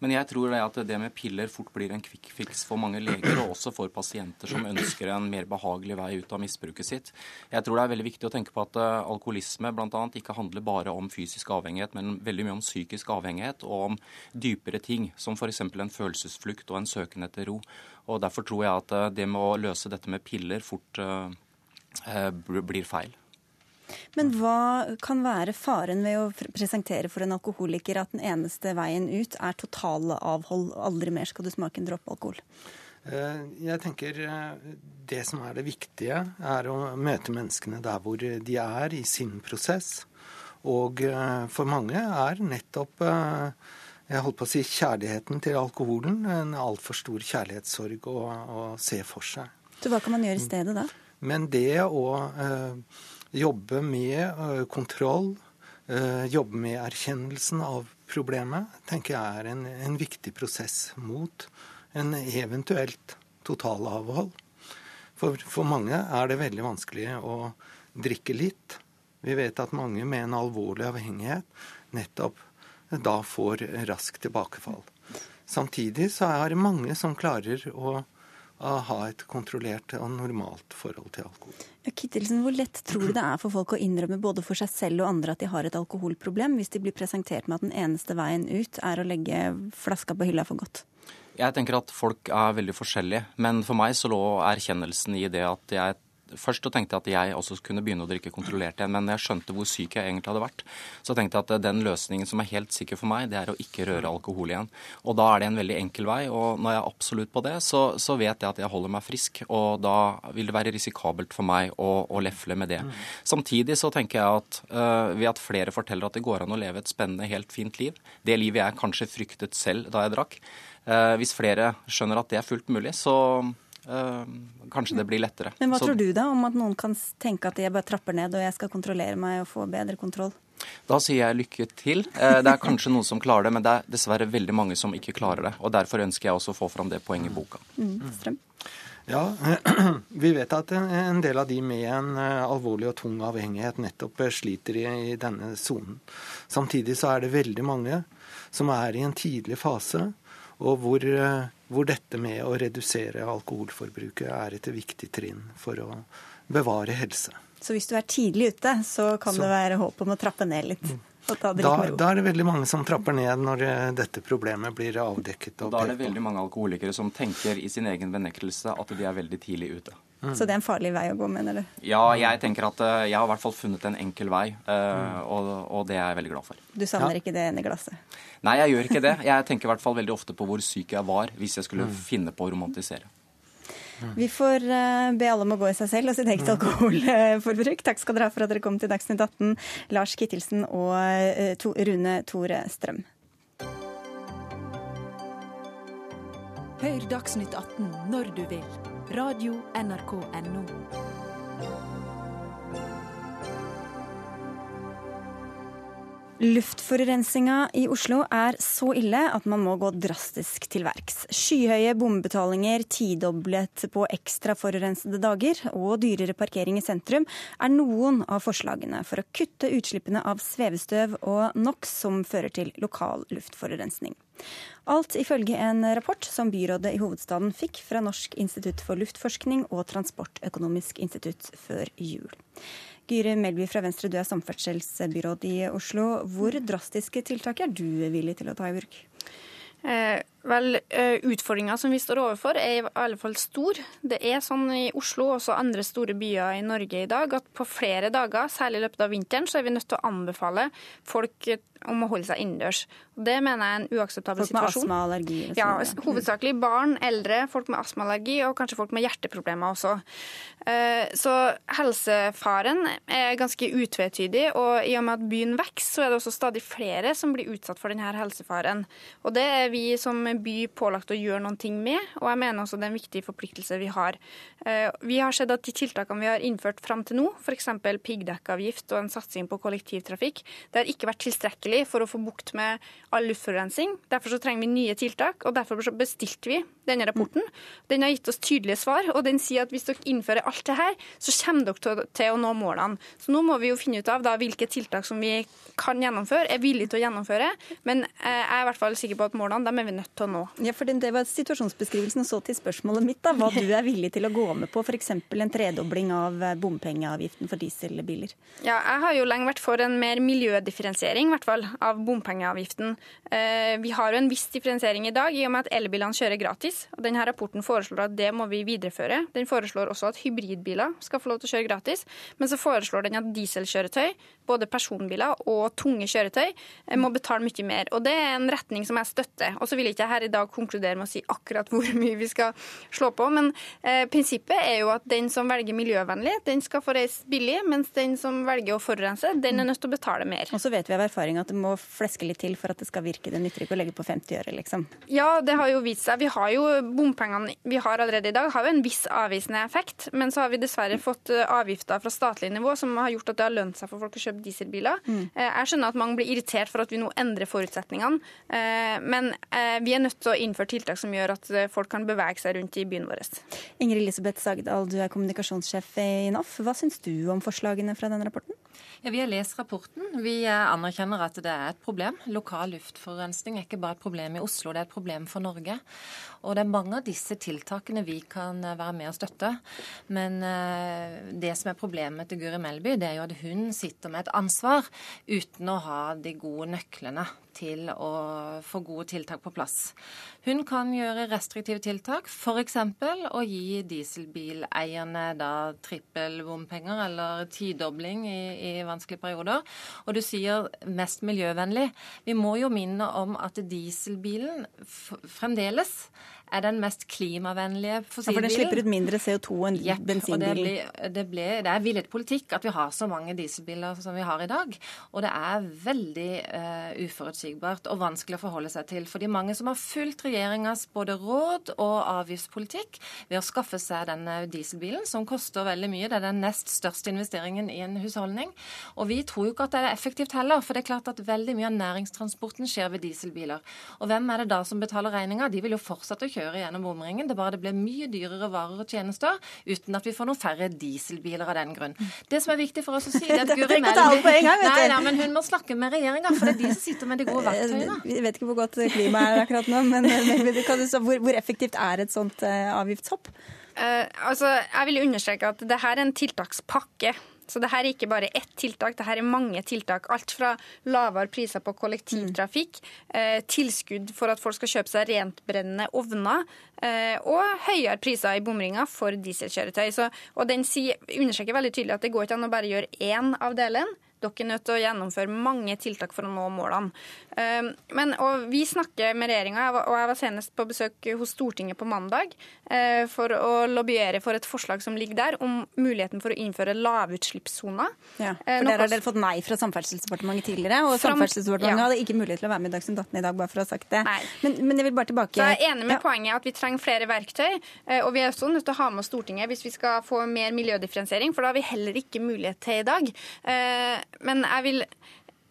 S16: Men jeg tror det at det med piller fort blir en quick fix for mange leger, og også for pasienter som ønsker en mer behagelig vei ut av misbruket sitt. Jeg tror det er veldig viktig å tenke på at eh, alkoholisme bl.a. ikke handler bare om fysisk avhengighet, men veldig mye om psykisk avhengighet og om dypere ting, som f.eks. en følelsesflukt og en søken etter ro. Og Derfor tror jeg at eh, det med å løse dette med piller fort uh, blir feil.
S2: Men hva kan være faren ved å presentere for en alkoholiker at den eneste veien ut er totalavhold, aldri mer skal du smake en dråpe alkohol?
S17: Eh, jeg tenker eh, det som er det viktige, er å møte menneskene der hvor de er i sin prosess. Og eh, for mange er nettopp jeg holdt på å si kjærligheten til alkoholen en altfor stor kjærlighetssorg å, å se for seg.
S2: Så hva kan man gjøre i stedet da?
S17: Men det å eh, jobbe med eh, kontroll, eh, jobbe med erkjennelsen av problemet, tenker jeg er en, en viktig prosess mot en eventuelt totalavhold. For, for mange er det veldig vanskelig å drikke litt. Vi vet at mange med en alvorlig avhengighet nettopp da får raskt tilbakefall. Samtidig så er det mange som klarer å ha et kontrollert og normalt forhold til alkohol.
S2: Kittelsen, Hvor lett tror du det er for folk å innrømme både for seg selv og andre at de har et alkoholproblem, hvis de blir presentert med at den eneste veien ut er å legge flaska på hylla for godt?
S16: Jeg tenker at folk er veldig forskjellige, men for meg så lå erkjennelsen i det at jeg Først tenkte jeg at jeg også kunne begynne å drikke kontrollert igjen, men når jeg skjønte hvor syk jeg egentlig hadde vært, så tenkte jeg at den løsningen som er helt sikker for meg, det er å ikke røre alkohol igjen. Og da er det en veldig enkel vei, og når jeg er absolutt på det, så, så vet jeg at jeg holder meg frisk, og da vil det være risikabelt for meg å, å lefle med det. Mm. Samtidig så tenker jeg at uh, ved at flere forteller at det går an å leve et spennende, helt fint liv, det livet jeg kanskje fryktet selv da jeg drakk, uh, hvis flere skjønner at det er fullt mulig, så kanskje det blir lettere.
S2: Men Hva så, tror du da om at noen kan tenke at jeg bare trapper ned og jeg skal kontrollere meg og få bedre kontroll?
S16: Da sier jeg lykke til. Uh, det er kanskje noen som klarer det, men det er dessverre veldig mange som ikke klarer det. og Derfor ønsker jeg også å få fram det poenget i boka.
S2: Mm, strøm.
S17: Ja, Vi vet at en del av de med en eh, alvorlig og tung avhengighet nettopp sliter i, i denne sonen. Samtidig så er det veldig mange som er i en tidlig fase, og hvor hvor dette med å redusere alkoholforbruket er et viktig trinn for å bevare helse.
S2: Så hvis du er tidlig ute, så kan så, det være håp om å trappe ned litt? Mm.
S17: Da, da, er det veldig mange som trapper ned når dette problemet blir avdekket.
S16: Og da er det veldig mange alkoholikere som tenker i sin egen benektelse at de er veldig tidlig ute.
S2: Mm. Så det er en farlig vei å gå, mener du?
S16: Ja, jeg tenker at eh, jeg har i hvert fall funnet en enkel vei, eh, mm. og, og, det er jeg veldig glad for.
S2: Du savner ja. ikke det ene glasset?
S16: Nei, jeg gjør ikke det. Jeg tenker i hvert fall veldig ofte på hvor syk jeg var hvis jeg skulle mm. finne på å romantisere.
S2: Vi får eh, be alle om å gå i seg selv og sitt eget alkoholforbruk. Takk skal dere ha for at dere kom til Dagsnytt 18, Lars Kittelsen og Rune Tore Strøm.
S10: Hør Dagsnytt 18 når du vil Radio.nrk.no.
S2: Luftforurensninga i Oslo er så ille at man må gå drastisk til verks. Skyhøye bombetalinger tidoblet på ekstra forurensede dager og dyrere parkering i sentrum er noen av forslagene for å kutte utslippene av svevestøv og NOx som fører til lokal luftforurensning. Alt ifølge en rapport som byrådet i hovedstaden fikk fra Norsk institutt for luftforskning og Transportøkonomisk institutt før jul. Gyre Melby fra Venstre, du er samferdselsbyråd i Oslo. Hvor drastiske tiltak er du villig til å ta i bruk?
S18: Eh, vel, eh, Utfordringa som vi står overfor er i alle fall stor. Det er sånn i Oslo og også andre store byer i Norge i dag at på flere dager, særlig i løpet av vinteren, så er vi nødt til å anbefale folk om å holde seg innendørs. Det mener jeg er en uakseptabel
S2: situasjon.
S18: Folk
S2: med astma og allergi?
S18: Ja, hovedsakelig barn, eldre, folk med astma og allergi, og kanskje folk med hjerteproblemer også. Eh, så helsefaren er ganske utvetydig, og i og med at byen vokser, så er det også stadig flere som blir utsatt for denne helsefaren. Og det er vi som by pålagt å gjøre noen ting med, og jeg mener også det er en viktig forpliktelse vi har. Eh, vi har sett at de tiltakene vi har innført fram til nå, f.eks. piggdekkavgift og en satsing på kollektivtrafikk, det har ikke vært tilstrekkelig for å få bukt med all luftforurensning. Derfor så trenger vi nye tiltak, og derfor bestilte vi denne rapporten. Den har gitt oss tydelige svar, og den sier at hvis dere innfører alt det her, så kommer dere til å nå målene. Så nå må vi jo finne ut av da, hvilke tiltak som vi kan gjennomføre, er villige til å gjennomføre. Men eh, jeg er i hvert fall sikker på at målene dem er vi nødt til å nå.
S2: Ja, for Det var situasjonsbeskrivelsen. Og så til spørsmålet mitt. da, Hva du er villig til å gå med på, f.eks. en tredobling av eh, bompengeavgiften for dieselbiler?
S18: Ja, Jeg har jo lenge vært for en mer miljødifferensiering, i hvert fall. av bompengeavgiften. Eh, vi har jo en viss differensiering i dag, i og med at elbilene kjører gratis. og Denne rapporten foreslår at det må vi videreføre. Den foreslår også at hybridbiler skal få lov til å kjøre gratis. Men så foreslår den at dieselkjøretøy, både personbiler og tunge kjøretøy, eh, må betale mye mer. Og Det er en retning som jeg støtter. Og så vil ikke jeg her i dag konkludere med å si akkurat hvor mye vi skal slå på, men eh, prinsippet er jo at den som velger miljøvennlig, den skal få reise billig, mens den som velger å forurense, den er nødt til å betale mer.
S2: Og så vet vi av erfaring at det må fleske litt til for at det skal virke. Det nytter ikke å legge på 50 øre, liksom.
S18: Ja, det har jo vist seg. Vi har jo bompengene vi har allerede i dag, har jo en viss avvisende effekt. Men så har vi dessverre fått eh, avgifter fra statlig nivå som har gjort at det har lønt seg for folk å kjøpe dieselbiler. Mm. Eh, jeg skjønner at mange blir irritert for at vi nå endrer forutsetningene, eh, men vi er nødt til å innføre tiltak som gjør at folk kan bevege seg rundt i byen vår.
S2: Ingrid Elisabeth Sagdal, du er kommunikasjonssjef i NAF. Hva syns du om forslagene fra denne rapporten?
S19: Ja, Vi har lest rapporten. Vi anerkjenner at det er et problem. Lokal luftforurensning er ikke bare et problem i Oslo, det er et problem for Norge. Og det er mange av disse tiltakene vi kan være med og støtte. Men eh, det som er problemet til Guri Melby, det er jo at hun sitter med et ansvar uten å ha de gode nøklene til å få gode tiltak på plass. Hun kan gjøre restriktive tiltak, f.eks. å gi dieselbileierne da trippelbompenger eller tidobling i, i vanskelige perioder. Og du sier mest miljøvennlig. Vi må jo minne om at dieselbilen fremdeles er den mest klimavennlige fossilbilen.
S2: Ja, For den slipper ut mindre CO2 enn
S19: yep,
S2: bensinbilen?
S19: Det, det, det, er villet politikk at vi har så mange dieselbiler som vi har i dag. Og det er veldig uh, uforutsigbart og vanskelig å forholde seg til for de mange som har fulgt regjeringas både råd og avgiftspolitikk ved å skaffe seg denne dieselbilen, som koster veldig mye. Det er den nest største investeringen i en husholdning. Og vi tror jo ikke at det er effektivt heller, for det er klart at veldig mye av næringstransporten skjer ved dieselbiler. Og hvem er det da som betaler regninga? De vil jo fortsette å kjøre kjøre gjennom bomringen. Det bare det blir mye dyrere varer og tjenester uten at vi får noen færre dieselbiler av den grunn. Det som er viktig for oss å si, det er at Guri Melby nei, nei, men hun må snakke med regjeringa, for det er de som sitter med de gode verktøyene.
S2: Vi vet ikke hvor godt klimaet er akkurat nå, men, men hvor, hvor, effektivt er et sånt uh, avgiftshopp?
S18: Uh, altså, jeg vil understreke at det her er en tiltakspakke. Så det her er ikke bare ett tiltak, det her er mange tiltak. Alt fra lavere priser på kollektivtrafikk, mm. tilskudd for at folk skal kjøpe seg rentbrennende ovner, eh, og høyere priser i bomringer for dieselkjøretøy. Så, og den understreker veldig tydelig at det går ikke an å bare gjøre én av delene. Dere er nødt til å gjennomføre mange tiltak for å nå målene. Ehm, men, vi snakker med regjeringa, og jeg var senest på besøk hos Stortinget på mandag eh, for å lobbyere for et forslag som ligger der, om muligheten for å innføre lavutslippssoner.
S2: Ja, eh, for der har dere fått nei fra Samferdselsdepartementet tidligere, og Samferdselsdepartementet ja. hadde ikke mulighet til å være med i Dagsnytt 18 i dag, bare for å ha sagt det. Men, men, jeg vil bare tilbake
S18: Så jeg er enig med ja. poenget at vi trenger flere verktøy, eh, og vi er også nødt til å ha med Stortinget hvis vi skal få mer miljødifferensiering, for da har vi heller ikke mulighet til i dag. Men jeg vil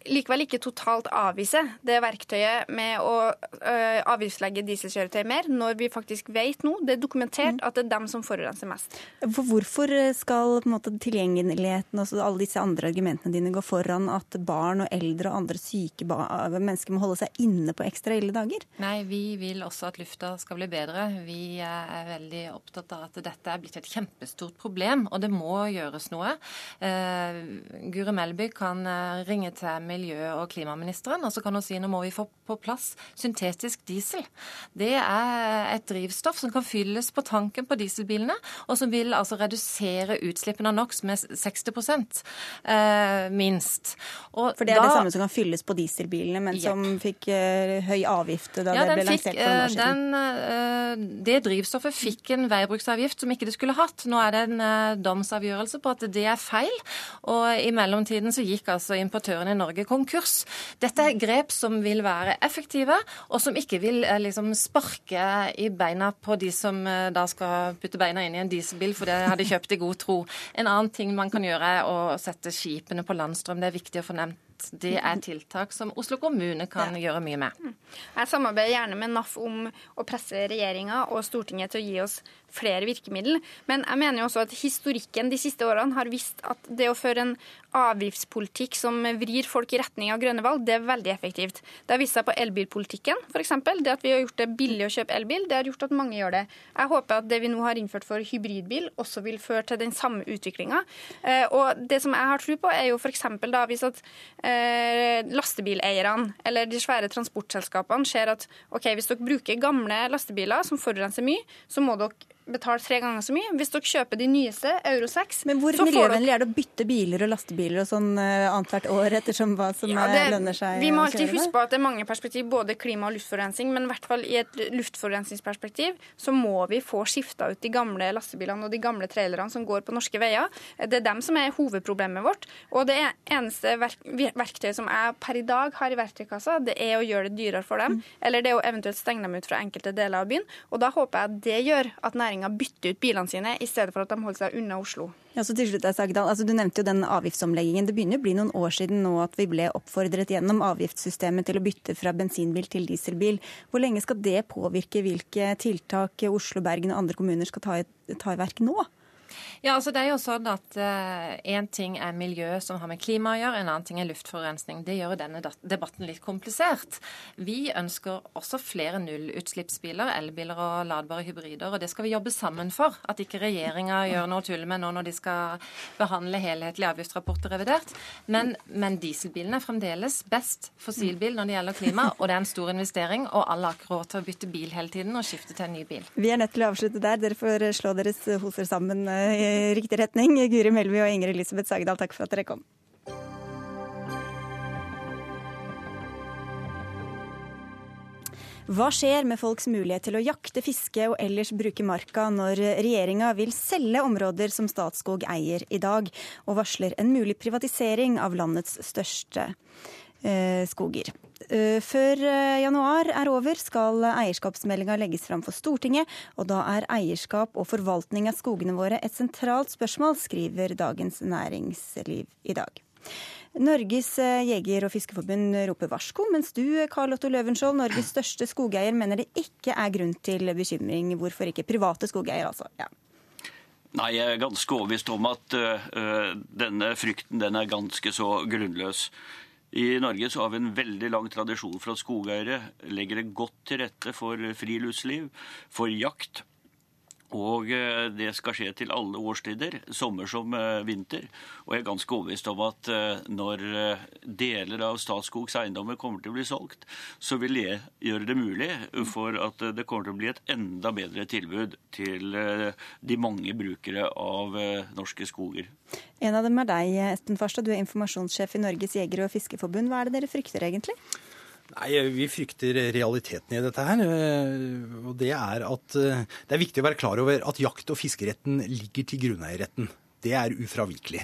S18: likevel ikke totalt avvise det verktøyet med å øh, avgiftslegge dieselkjøretøy mer, når vi faktisk vet nå, det er dokumentert, mm. at det er dem som forurenser mest.
S2: Hvorfor skal på en måte, tilgjengeligheten og alle disse andre argumentene dine gå foran at barn og eldre og andre syke mennesker må holde seg inne på ekstra ille dager?
S19: Nei, vi vil også at lufta skal bli bedre. Vi er veldig opptatt av at dette er blitt et kjempestort problem, og det må gjøres noe. Uh, Guri Melby kan ringe til miljø- og klimaministeren. Og så kan hun si nå må vi få på plass syntetisk diesel. Det er et drivstoff som kan fylles på tanken på dieselbilene, og som vil altså redusere utslippene av NOx med 60 eh, minst.
S2: Og for det er da, det samme som kan fylles på dieselbilene, men som fikk eh, høy avgift da ja, det ble lansert for noen år siden?
S19: Den, eh, det drivstoffet fikk en veibruksavgift som ikke det skulle hatt. Nå er det en eh, domsavgjørelse på at det er feil. Og i mellomtiden så gikk altså importørene i Norge lage konkurs. Dette er grep som vil være effektive, og som ikke vil eh, liksom sparke i beina på de som eh, da skal putte beina inn i en dieselbil for det har de kjøpt i god tro. En annen ting man kan gjøre, er å sette skipene på landstrøm. Det er viktig å få nevnt det er tiltak som Oslo kommune kan ja. gjøre mye med.
S18: Jeg samarbeider gjerne med NAF om å presse regjeringa og Stortinget til å gi oss flere virkemidler. Men jeg mener jo også at historikken de siste årene har vist at det å føre en avgiftspolitikk som vrir folk i retning av grønne valg, det er veldig effektivt. Det har vist seg på elbilpolitikken, f.eks. Det at vi har gjort det billig å kjøpe elbil, det har gjort at mange gjør det. Jeg håper at det vi nå har innført for hybridbil, også vil føre til den samme utviklinga. Eh, og det som jeg har tro på, er jo f.eks. da hvis at eh, lastebileierne eller de svære transportselskapene ser at ok, hvis dere bruker gamle lastebiler som forurenser mye, så må dere betale tre ganger så mye. Hvis dere kjøper de nyeste, Euro 6
S2: Men hvor miljøvennlig er det å bytte biler og lastebiler og sånn uh, annethvert år ettersom hva som ja, det, lønner seg?
S18: Vi må alltid huske på at det er mange perspektiv, både klima- og luftforurensning. Men i hvert fall i et luftforurensningsperspektiv så må vi få skifta ut de gamle lastebilene og de gamle trailerne som går på norske veier. Det er dem som er hovedproblemet vårt. Og det eneste verk verktøyet som jeg per i dag har i verktøykassa, det er å gjøre det dyrere for dem. Mm. Eller det er å eventuelt stenge dem ut fra enkelte deler av byen. Og da håper jeg at det gjør at næringen regjeringa bytte ut bilene sine, i stedet for at de holder seg unna Oslo.
S2: Ja, så til slutt, Sagdal, altså Du nevnte jo den avgiftsomleggingen. Det begynner å bli noen år siden nå at vi ble oppfordret gjennom avgiftssystemet til å bytte fra bensinbil til dieselbil. Hvor lenge skal det påvirke hvilke tiltak Oslo, Bergen og andre kommuner skal ta i, ta i verk nå?
S19: Ja, altså det er jo sånn at Én uh, ting er miljø som har med klima å gjøre, en annen ting er luftforurensning. Det gjør denne debatten litt komplisert. Vi ønsker også flere nullutslippsbiler, elbiler og ladbare hybrider. og Det skal vi jobbe sammen for. At ikke regjeringa gjør noe tull med nå når de skal behandle helhetlige avgiftsrapporter revidert. Men, men dieselbilen er fremdeles best fossilbil når det gjelder klima, og det er en stor investering. Og alle har råd til å bytte bil hele tiden og skifte til en ny bil.
S2: Vi er nødt til å avslutte der. Dere får slå deres hoser sammen i riktig retning. Guri Melby og Inger Elisabeth Sagedal, takk for at dere kom. Hva skjer med folks mulighet til å jakte, fiske og ellers bruke marka når regjeringa vil selge områder som Statskog eier i dag, og varsler en mulig privatisering av landets største eh, skoger? Eh, før eh, januar er over, skal eierskapsmeldinga legges fram for Stortinget. Og da er eierskap og forvaltning av skogene våre et sentralt spørsmål, skriver Dagens Næringsliv i dag. Norges eh, jeger- og fiskeforbund roper varsko, mens du, Karl Otto Løvenskiold, Norges største skogeier, mener det ikke er grunn til bekymring. Hvorfor ikke private skogeier, altså? Ja.
S20: Nei, jeg er ganske overbevist om at uh, denne frykten den er ganske så grunnløs. I Norge så har vi en veldig lang tradisjon for at skogeiere legger det godt til rette for friluftsliv, for jakt. Og eh, det skal skje til alle årstider, sommer som eh, vinter. Og jeg er ganske overbevist om at eh, når deler av Statskogs eiendommer kommer til å bli solgt, så vil det gjøre det mulig for at det kommer til å bli et enda bedre tilbud til de mange brukere av norske skoger.
S2: En av dem er deg, Espen Farstad. Du er informasjonssjef i Norges jeger- og fiskerforbund. Hva er det dere frykter egentlig?
S21: Nei, Vi frykter realiteten i dette her. Eh, og Det er at eh, det er viktig å være klar over at jakt- og fiskeretten ligger til grunneierretten. Det er ufravikelig.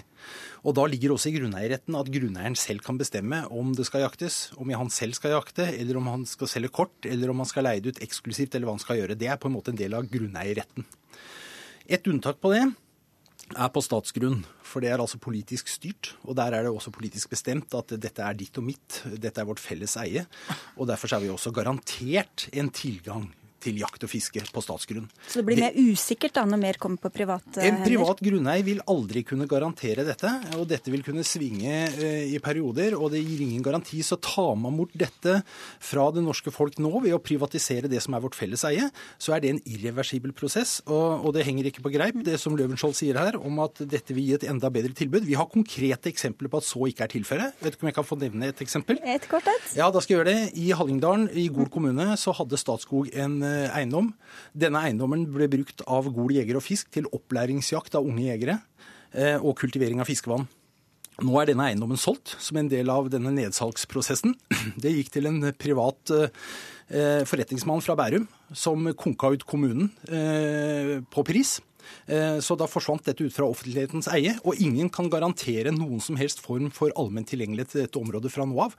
S21: Og Da ligger også i grunneierretten at grunneieren selv kan bestemme om det skal jaktes, om han selv skal jakte, eller om han skal selge kort, eller om han skal leie det ut eksklusivt, eller hva han skal gjøre. Det er på en måte en del av grunneierretten. Et unntak på det er på statsgrunn. For det er altså politisk styrt. Og der er det også politisk bestemt at dette er ditt og mitt. Dette er vårt felles eie. Og derfor er vi også garantert en tilgang til jakt og fiske på statsgrunn.
S2: Så det blir mer usikkert da når mer kommer på private
S21: hender? En privat grunneier vil aldri kunne garantere dette, og dette vil kunne svinge eh, i perioder. Og det gir ingen garanti. Så tar man bort dette fra det norske folk nå ved å privatisere det som er vårt felles eie, så er det en irreversibel prosess. Og, og det henger ikke på greip, det som Løvenskiold sier her, om at dette vil gi et enda bedre tilbud. Vi har konkrete eksempler på at så ikke er tilfellet. Vet ikke om jeg kan få nevne et eksempel?
S2: Et kort et.
S21: Ja, da skal jeg gjøre det. I Hallingdalen, i Gol kommune, så hadde Statskog en Eh, eiendom. Denne eiendommen ble brukt av Gol jeger og fisk til opplæringsjakt av unge jegere eh, og kultivering av fiskevann. Nå er denne eiendommen solgt som en del av denne nedsalgsprosessen. Det gikk til en privat eh, forretningsmann fra Bærum som konka ut kommunen på pris. Så da forsvant dette ut fra offentlighetens eie, og ingen kan garantere noen som helst form for allmenn tilgjengelighet til dette området fra nå av.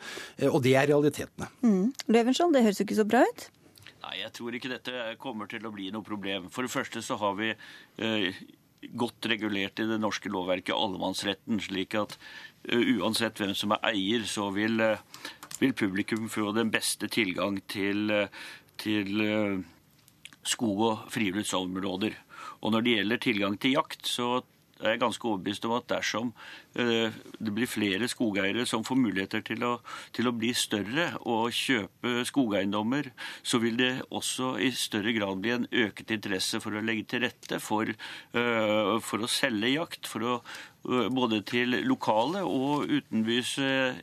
S21: Og det er realitetene.
S2: Mm. Løvenskiold, det høres jo ikke så bra ut?
S20: Nei, jeg tror ikke dette kommer til å bli noe problem. For det første så har vi eh, godt regulert i det norske lovverket allemannsretten, slik at uh, uansett hvem som er eier, så vil, uh, vil publikum få den beste tilgang til, uh, til skog- og friluftsområder. Og når det gjelder tilgang til jakt, så er ganske overbevist om at dersom eh, det blir flere skogeiere som får muligheter til å, til å, bli større og kjøpe skogeiendommer, så vil det også i større grad bli en øket interesse for å legge til rette for, eh, for å selge jakt. for å eh, både til lokale og utenbys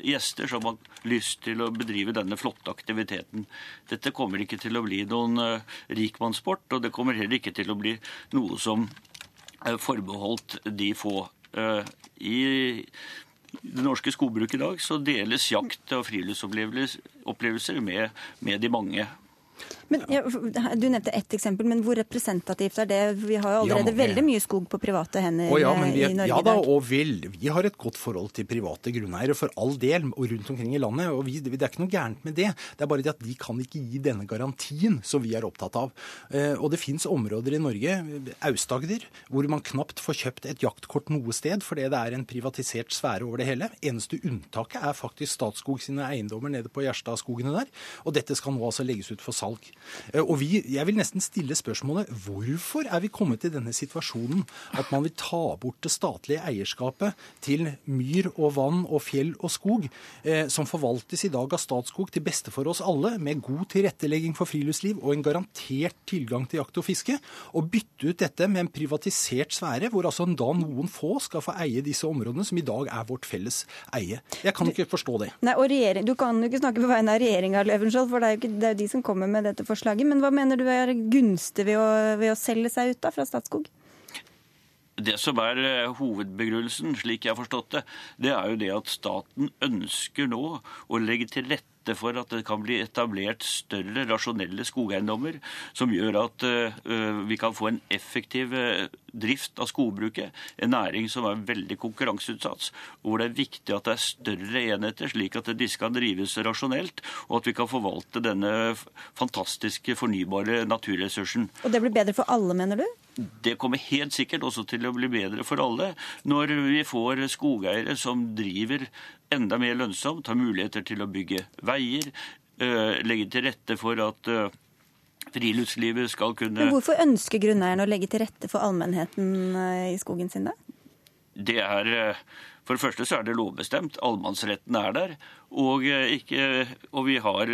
S20: gjester som har lyst til å bedrive denne flotte aktiviteten. Dette kommer ikke til å bli noen rikmannssport, og det kommer heller ikke til å bli noe som forbeholdt de få. Eh, I det norske skogbruket i dag så deles jakt og friluftsopplevelser med, med de mange.
S2: Men ja, Du nevnte ett eksempel, men hvor representativt er det? Vi har jo allerede ja, veldig mye skog på private hender
S21: oh, ja,
S2: vi, i Norge
S21: ja, da, og vel, Vi har et godt forhold til private grunneiere for all del og rundt omkring i landet. og vi, Det er ikke noe gærent med det. Det er bare det at de kan ikke gi denne garantien som vi er opptatt av. Eh, og det fins områder i Norge, Aust-Agder, hvor man knapt får kjøpt et jaktkort noe sted fordi det er en privatisert sfære over det hele. Eneste unntaket er faktisk Statskog sine eiendommer nede på Gjerstadskogene der. Og dette skal nå altså legges ut for salg. Eh, og vi, jeg vil nesten stille spørsmålet hvorfor er vi kommet i denne situasjonen at man vil ta bort det statlige eierskapet til myr og vann og fjell og skog, eh, som forvaltes i dag av Statskog til beste for oss alle, med god tilrettelegging for friluftsliv og en garantert tilgang til jakt og fiske, og bytte ut dette med en privatisert sfære, hvor altså da noen få skal få eie disse områdene som i dag er vårt felles eie. Jeg kan ikke forstå det.
S2: Nei, og regjering, Du kan jo ikke snakke på vegne av regjeringa, for det er jo ikke, det er de som kommer med dette forslaget. Men hva mener du er gunstig ved å, ved å selge seg ut da fra Statskog?
S20: Det som er eh, hovedbegrunnelsen, slik jeg har forstått det, det er jo det at staten ønsker nå å legge til rette for at det kan bli etablert større rasjonelle skogeiendommer, som gjør at uh, vi kan få en effektiv drift av skogbruket. En næring som er veldig konkurranseutsatt, hvor det er viktig at det er større enheter, slik at disse kan drives rasjonelt, og at vi kan forvalte denne fantastiske fornybare naturressursen.
S2: Og det blir bedre for alle, mener du?
S20: Det kommer helt sikkert også til å bli bedre for alle når vi får skogeiere som driver enda mer lønnsomt, har muligheter til å bygge veier, eh, legge til rette for at eh, friluftslivet skal kunne
S2: Men Hvorfor ønsker grunneierne å legge til rette for allmennheten eh, i skogen sin, da?
S20: Det er For det første så er det lovbestemt. Allemannsretten er der. Og, ikke, og vi har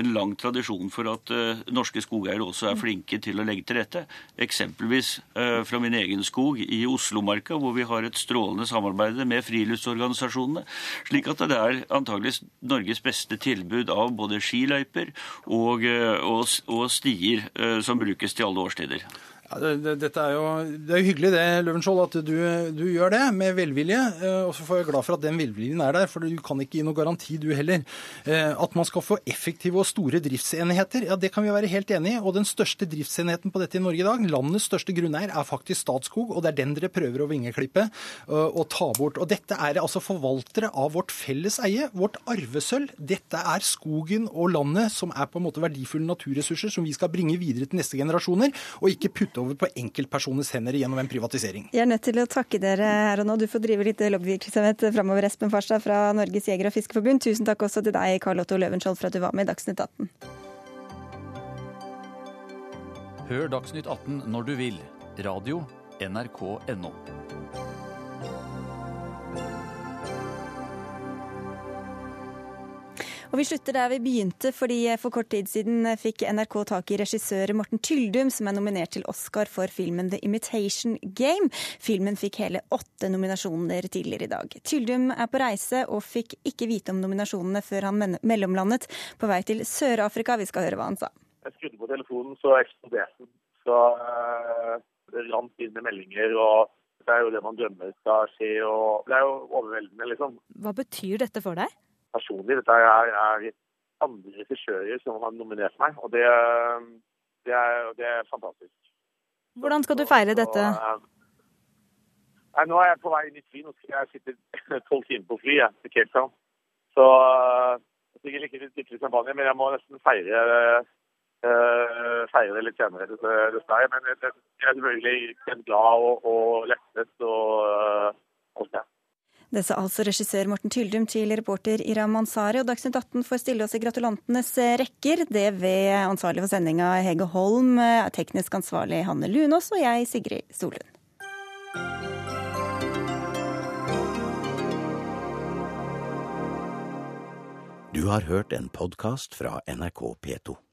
S20: en lang tradisjon for at uh, norske skogeiere også er flinke til å legge til rette. Eksempelvis uh, fra min egen skog i Oslomarka, hvor vi har et strålende samarbeid med friluftsorganisasjonene. Slik at det er antageligvis Norges beste tilbud av både skiløyper og, uh, og, og stier som brukes til alle årstider.
S21: Ja, det, dette er jo, det er jo hyggelig det, Løvenskiold, at du, du, gjør det med velvilje. Eh, og så får jeg glad for at den velviljen er der, for du kan ikke gi noe garanti, du heller. Eh, at man skal få effektive og store driftsenheter, ja det kan vi være helt enig i. Og den største driftsenheten på dette i Norge i dag, landets største grunneier, er faktisk Statskog. Og det er den dere prøver å vingeklippe eh, og ta bort. Og dette er altså forvaltere av vårt felles eie, vårt arvesølv. Dette er skogen og landet som er på en måte verdifulle naturressurser som vi skal bringe videre til neste generasjoner, og ikke putte over på enkeltpersoners hender gjennom en privatisering.
S2: Jeg er nødt til å takke dere her og nå. Du får drive litt lobbyvirksomhet framover, Espen Farstad fra Norges jeger- og fiskeforbund. Tusen takk også til deg, Karl Otto Løvenskiold, for at du var med i Dagsnytt 18.
S22: Hør Dagsnytt 18 når du vil. Radio NRK.no.
S2: Og vi slutter der vi begynte, fordi for kort tid siden fikk NRK tak i regissør Morten Tyldum, som er nominert til Oscar for filmen The Imitation Game. Filmen fikk hele åtte nominasjoner tidligere i dag. Tyldum er på reise og fikk ikke vite om nominasjonene før han mellomlandet på vei til Sør-Afrika. Vi skal høre hva han sa.
S8: Jeg skrudde på telefonen, så eksploderte den. Så øh, det rant inn med meldinger. og det er jo det man drømmer skal skje. og Det er jo overveldende, liksom.
S2: Hva betyr dette for deg?
S8: Personlig. Dette er, er andre regissører som har nominert meg, og det, det, er, det er, fantastisk.
S2: Hvordan skal du feire dette?
S8: Nei, nå er jeg på vei inn i fly. Nå skal jeg sitte tolv timer på fly til Cape Town. Så jeg sikkert ikke drikke champagne, men jeg må nesten feire, uh, feire det litt senere, dessverre. Men jeg er selvfølgelig glad og, og lettet og uh, alt det.
S2: Det sa altså regissør Morten Tyldum til reporter Iram Ansari, og Dagsnytt 18 får stille oss i gratulantenes rekker. Det ved ansvarlig for sendinga Hege Holm, teknisk ansvarlig Hanne Lunås og jeg, Sigrid Solund.
S1: Du har hørt en podkast fra NRK P2.